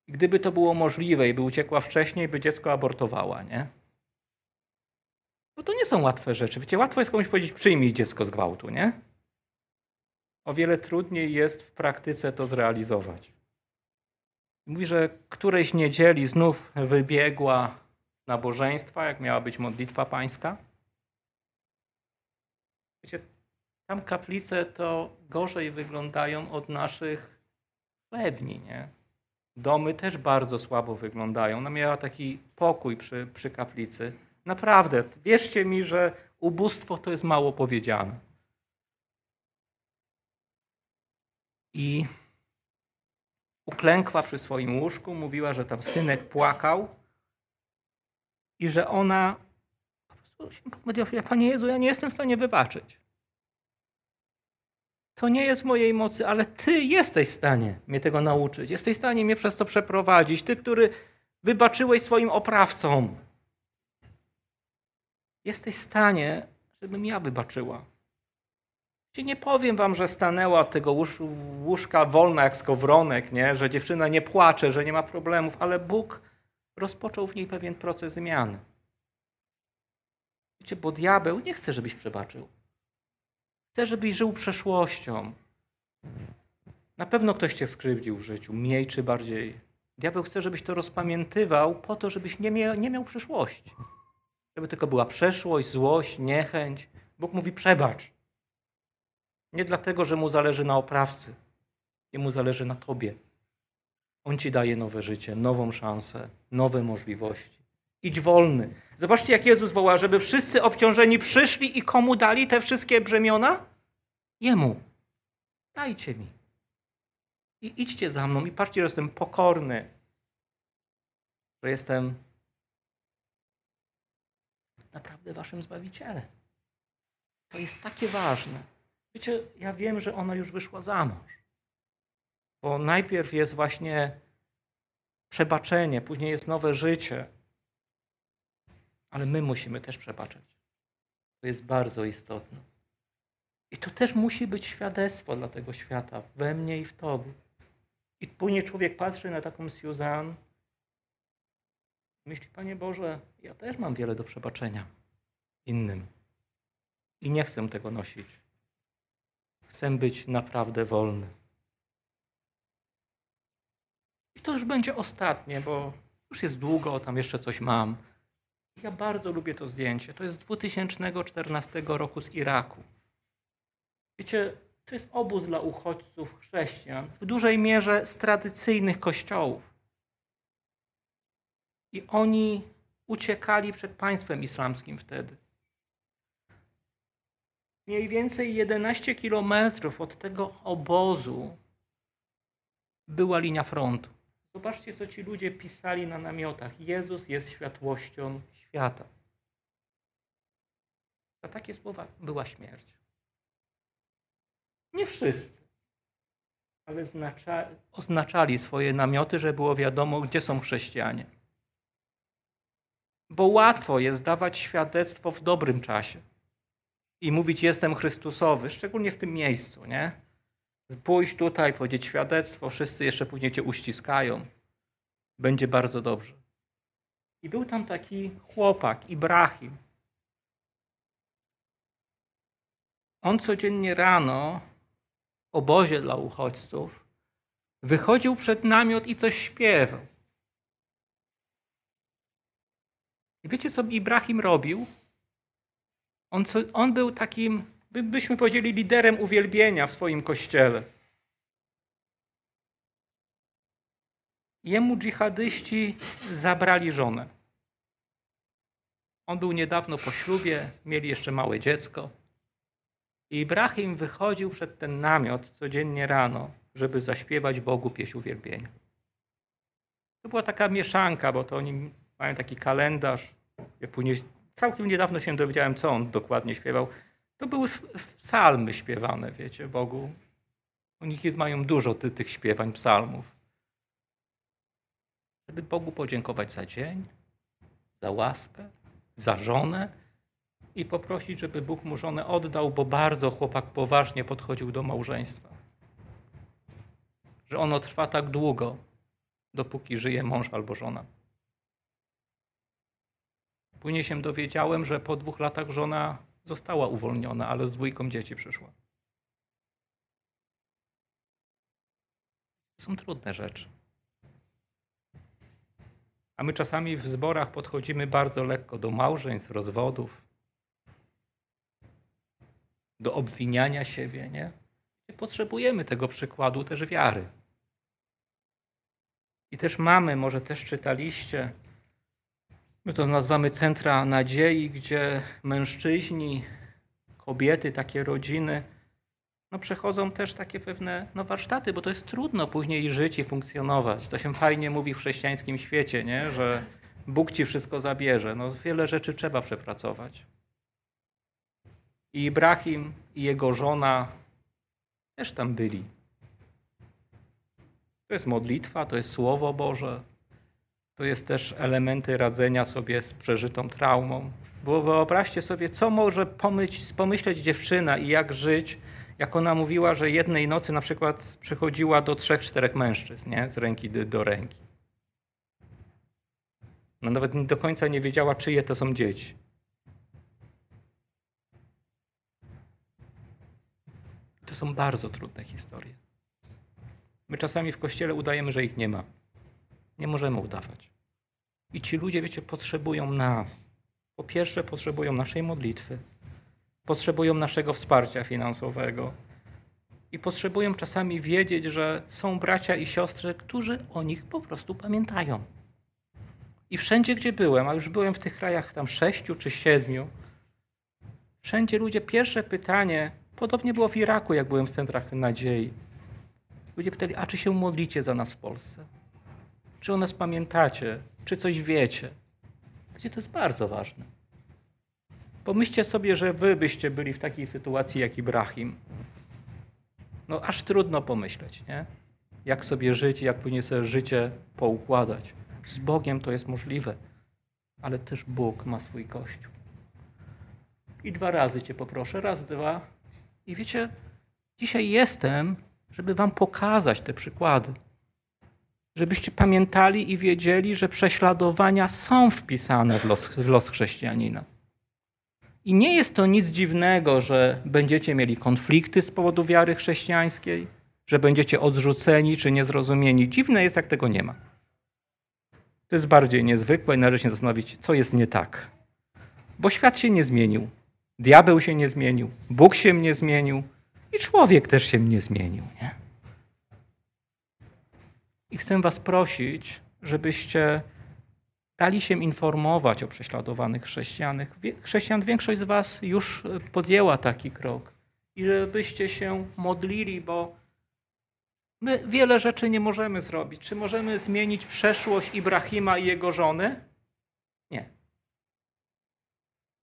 Gdyby to było możliwe i by uciekła wcześniej, by dziecko abortowała, nie? Bo to nie są łatwe rzeczy. Wiecie, łatwo jest komuś powiedzieć, przyjmij dziecko z gwałtu, nie? O wiele trudniej jest w praktyce to zrealizować. Mówi, że którejś niedzieli znów wybiegła z nabożeństwa, jak miała być modlitwa pańska. Wiecie, tam kaplice to gorzej wyglądają od naszych chlewni, nie? Domy też bardzo słabo wyglądają. Ona miała taki pokój przy, przy kaplicy. Naprawdę, wierzcie mi, że ubóstwo to jest mało powiedziane. I uklękła przy swoim łóżku, mówiła, że tam synek płakał i że ona po prostu się pomodliła, Panie Jezu, ja nie jestem w stanie wybaczyć. To nie jest mojej mocy, ale Ty jesteś w stanie mnie tego nauczyć. Jesteś w stanie mnie przez to przeprowadzić. Ty, który wybaczyłeś swoim oprawcom. Jesteś w stanie, żebym ja wybaczyła. Nie powiem wam, że stanęła od tego łóżka wolna jak skowronek, nie? że dziewczyna nie płacze, że nie ma problemów, ale Bóg rozpoczął w niej pewien proces zmiany. Wiecie, bo diabeł nie chce, żebyś przebaczył. Chce, żebyś żył przeszłością. Na pewno ktoś cię skrzywdził w życiu, mniej czy bardziej. Diabeł chce, żebyś to rozpamiętywał po to, żebyś nie miał, nie miał przyszłości. Żeby tylko była przeszłość, złość, niechęć. Bóg mówi przebacz. Nie dlatego, że mu zależy na oprawcy. Jemu zależy na tobie. On ci daje nowe życie, nową szansę, nowe możliwości. Idź wolny. Zobaczcie, jak Jezus woła, żeby wszyscy obciążeni przyszli i komu dali te wszystkie brzemiona? Jemu. Dajcie mi. I idźcie za mną i patrzcie, że jestem pokorny, że jestem naprawdę waszym Zbawicielem. To jest takie ważne. Wiecie, ja wiem, że ona już wyszła za mąż. Bo najpierw jest właśnie przebaczenie, później jest nowe życie. Ale my musimy też przebaczać. To jest bardzo istotne. I to też musi być świadectwo dla tego świata, we mnie i w Tobie. I później człowiek patrzy na taką Susan myśli, Panie Boże, ja też mam wiele do przebaczenia innym. I nie chcę tego nosić. Chcę być naprawdę wolny. I to już będzie ostatnie, bo już jest długo, tam jeszcze coś mam. Ja bardzo lubię to zdjęcie. To jest z 2014 roku z Iraku. Wiecie, to jest obóz dla uchodźców chrześcijan, w dużej mierze z tradycyjnych kościołów. I oni uciekali przed państwem islamskim wtedy. Mniej więcej 11 kilometrów od tego obozu była linia frontu. Zobaczcie, co ci ludzie pisali na namiotach. Jezus jest światłością świata. Za takie słowa była śmierć. Nie wszyscy, ale oznaczali swoje namioty, żeby było wiadomo, gdzie są chrześcijanie. Bo łatwo jest dawać świadectwo w dobrym czasie i mówić jestem Chrystusowy, szczególnie w tym miejscu, nie? Pójść tutaj, powiedzieć świadectwo, wszyscy jeszcze później cię uściskają. Będzie bardzo dobrze. I był tam taki chłopak, Ibrahim. On codziennie rano w obozie dla uchodźców wychodził przed namiot i coś śpiewał. I wiecie, co Ibrahim robił? On, on był takim, by, byśmy powiedzieli, liderem uwielbienia w swoim kościele. Jemu dżihadyści zabrali żonę. On był niedawno po ślubie, mieli jeszcze małe dziecko. I Ibrahim wychodził przed ten namiot codziennie rano, żeby zaśpiewać Bogu pieśń uwielbienia. To była taka mieszanka, bo to oni mają taki kalendarz. Ja później całkiem niedawno się dowiedziałem, co on dokładnie śpiewał. To były psalmy śpiewane, wiecie, Bogu. Oni mają dużo ty, tych śpiewań, psalmów. Żeby Bogu podziękować za dzień, za łaskę, za żonę i poprosić, żeby Bóg mu żonę oddał, bo bardzo chłopak poważnie podchodził do małżeństwa. Że ono trwa tak długo, dopóki żyje mąż albo żona. Później się dowiedziałem, że po dwóch latach żona została uwolniona, ale z dwójką dzieci przyszła. To są trudne rzeczy. A my czasami w zborach podchodzimy bardzo lekko do małżeństw, rozwodów, do obwiniania siebie, nie? Potrzebujemy tego przykładu też wiary. I też mamy, może też czytaliście, My to nazywamy centra nadziei, gdzie mężczyźni, kobiety, takie rodziny, no przechodzą też takie pewne no, warsztaty, bo to jest trudno później żyć i funkcjonować. To się fajnie mówi w chrześcijańskim świecie, nie? że Bóg ci wszystko zabierze. No, wiele rzeczy trzeba przepracować. I Ibrahim i jego żona też tam byli. To jest modlitwa, to jest Słowo Boże, to jest też elementy radzenia sobie z przeżytą traumą. Bo wyobraźcie sobie, co może pomyć, pomyśleć dziewczyna i jak żyć, jak ona mówiła, że jednej nocy na przykład przychodziła do trzech, czterech mężczyzn, nie? z ręki do, ręki. No nawet do końca nie wiedziała, czyje to są dzieci. To są bardzo trudne historie. My czasami w kościele udajemy, że ich nie ma. Nie możemy udawać. I ci ludzie, wiecie, potrzebują nas. Po pierwsze, potrzebują naszej modlitwy, potrzebują naszego wsparcia finansowego i potrzebują czasami wiedzieć, że są bracia i siostry, którzy o nich po prostu pamiętają. I wszędzie, gdzie byłem, a już byłem w tych krajach tam sześciu czy siedmiu, wszędzie ludzie, pierwsze pytanie, podobnie było w Iraku, jak byłem w centrach nadziei. Ludzie pytali, a czy się modlicie za nas w Polsce? Czy o nas pamiętacie? Czy coś wiecie? Gdzie to jest bardzo ważne. Pomyślcie sobie, że wy byście byli w takiej sytuacji jak Ibrahim. No aż trudno pomyśleć, nie? Jak sobie żyć, jak później sobie życie poukładać. Z Bogiem to jest możliwe, ale też Bóg ma swój Kościół. I dwa razy Cię poproszę, raz, dwa. I wiecie, dzisiaj jestem, żeby Wam pokazać te przykłady żebyście pamiętali i wiedzieli, że prześladowania są wpisane w los, w los chrześcijanina. I nie jest to nic dziwnego, że będziecie mieli konflikty z powodu wiary chrześcijańskiej, że będziecie odrzuceni czy niezrozumieni. Dziwne jest, jak tego nie ma. To jest bardziej niezwykłe i należy się zastanowić, co jest nie tak. Bo świat się nie zmienił, diabeł się nie zmienił, Bóg się nie zmienił i człowiek też się nie zmienił. Nie? I chcę Was prosić, żebyście dali się informować o prześladowanych chrześcijanach. Chrześcijan, większość z Was już podjęła taki krok. I żebyście się modlili, bo my wiele rzeczy nie możemy zrobić. Czy możemy zmienić przeszłość Ibrahima i jego żony? Nie.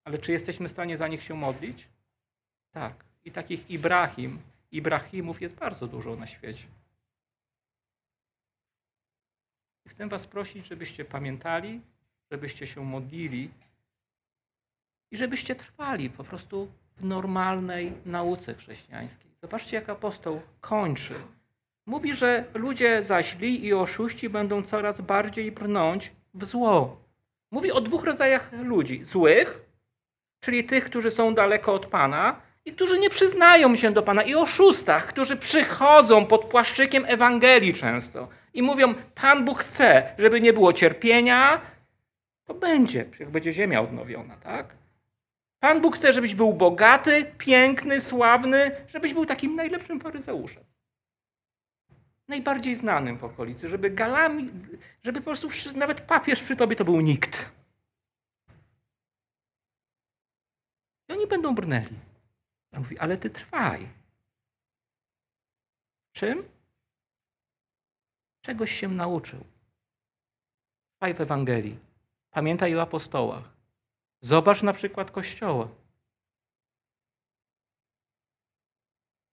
Ale czy jesteśmy w stanie za nich się modlić? Tak. I takich Ibrahim, Ibrahimów jest bardzo dużo na świecie. Chcę Was prosić, żebyście pamiętali, żebyście się modlili i żebyście trwali po prostu w normalnej nauce chrześcijańskiej. Zobaczcie, jak apostoł kończy. Mówi, że ludzie zaśli i oszuści będą coraz bardziej brnąć w zło. Mówi o dwóch rodzajach ludzi: złych, czyli tych, którzy są daleko od Pana i którzy nie przyznają się do Pana, i oszustach, którzy przychodzą pod płaszczykiem Ewangelii często i mówią: Pan Bóg chce, żeby nie było cierpienia, to będzie, jak będzie ziemia odnowiona, tak? Pan Bóg chce, żebyś był bogaty, piękny, sławny, żebyś był takim najlepszym faryzeuszem. Najbardziej znanym w okolicy, żeby galami, żeby po prostu nawet papież przy tobie to był nikt. I oni będą brnęli. On mówi, ale ty trwaj. Czym? Czegoś się nauczył. Trwaj w Ewangelii. Pamiętaj o apostołach. Zobacz na przykład Kościoła.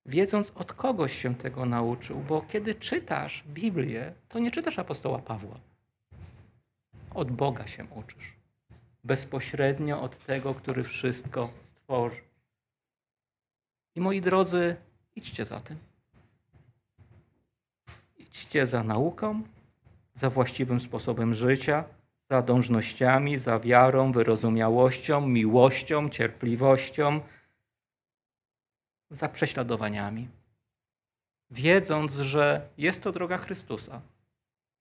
Wiedząc od kogoś się tego nauczył, bo kiedy czytasz Biblię, to nie czytasz apostoła Pawła. Od Boga się uczysz. Bezpośrednio od tego, który wszystko stworzy. I moi drodzy, idźcie za tym. Idźcie za nauką, za właściwym sposobem życia, za dążnościami, za wiarą, wyrozumiałością, miłością, cierpliwością, za prześladowaniami. Wiedząc, że jest to droga Chrystusa,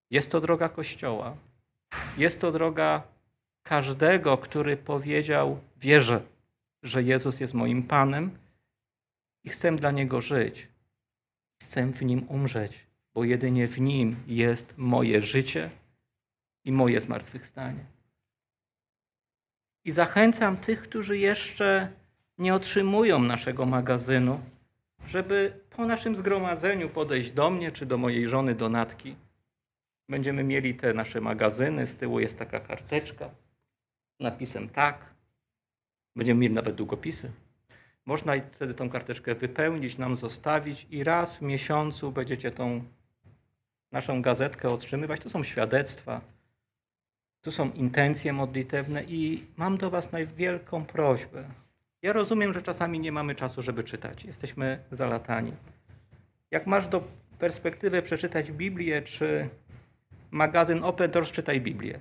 jest to droga Kościoła, jest to droga każdego, który powiedział: Wierzę, że Jezus jest moim Panem i chcę dla Niego żyć. Chcę w Nim umrzeć, bo jedynie w Nim jest moje życie i moje zmartwychwstanie. I zachęcam tych, którzy jeszcze nie otrzymują naszego magazynu, żeby po naszym zgromadzeniu podejść do mnie czy do mojej żony Donatki. Będziemy mieli te nasze magazyny, z tyłu jest taka karteczka z napisem tak. Będziemy mieli nawet długopisy. Można wtedy tą karteczkę wypełnić, nam zostawić i raz w miesiącu będziecie tą naszą gazetkę otrzymywać. To są świadectwa, tu są intencje modlitewne i mam do Was najwielką prośbę. Ja rozumiem, że czasami nie mamy czasu, żeby czytać. Jesteśmy zalatani. Jak masz do perspektywy przeczytać Biblię czy magazyn Open Doors, czytaj Biblię.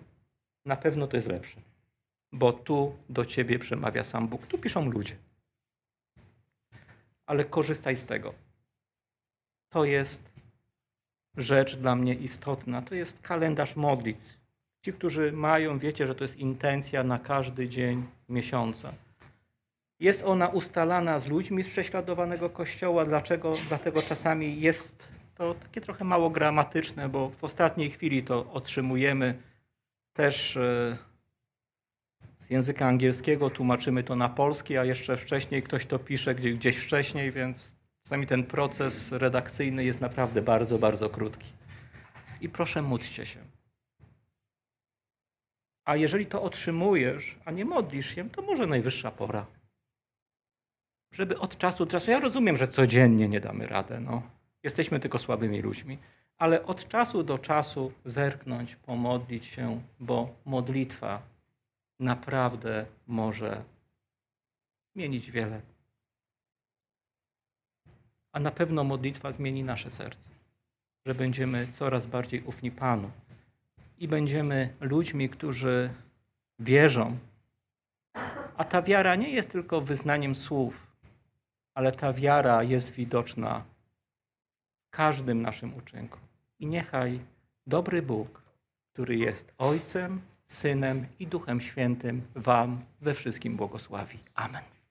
Na pewno to jest lepsze, bo tu do Ciebie przemawia sam Bóg. Tu piszą ludzie ale korzystaj z tego. To jest rzecz dla mnie istotna. To jest kalendarz modlitw. Ci, którzy mają, wiecie, że to jest intencja na każdy dzień miesiąca. Jest ona ustalana z ludźmi z prześladowanego kościoła. Dlaczego? Dlatego czasami jest to takie trochę mało gramatyczne, bo w ostatniej chwili to otrzymujemy też e, z języka angielskiego tłumaczymy to na polski, a jeszcze wcześniej ktoś to pisze gdzieś wcześniej, więc czasami ten proces redakcyjny jest naprawdę bardzo, bardzo krótki. I proszę, módlcie się. A jeżeli to otrzymujesz, a nie modlisz się, to może najwyższa pora. Żeby od czasu do czasu, ja rozumiem, że codziennie nie damy radę, no. Jesteśmy tylko słabymi ludźmi, ale od czasu do czasu zerknąć, pomodlić się, bo modlitwa naprawdę może zmienić wiele. A na pewno modlitwa zmieni nasze serce, że będziemy coraz bardziej ufni Panu i będziemy ludźmi, którzy wierzą. A ta wiara nie jest tylko wyznaniem słów, ale ta wiara jest widoczna w każdym naszym uczynku. I niechaj dobry Bóg, który jest Ojcem, Synem i Duchem Świętym Wam we wszystkim błogosławi. Amen.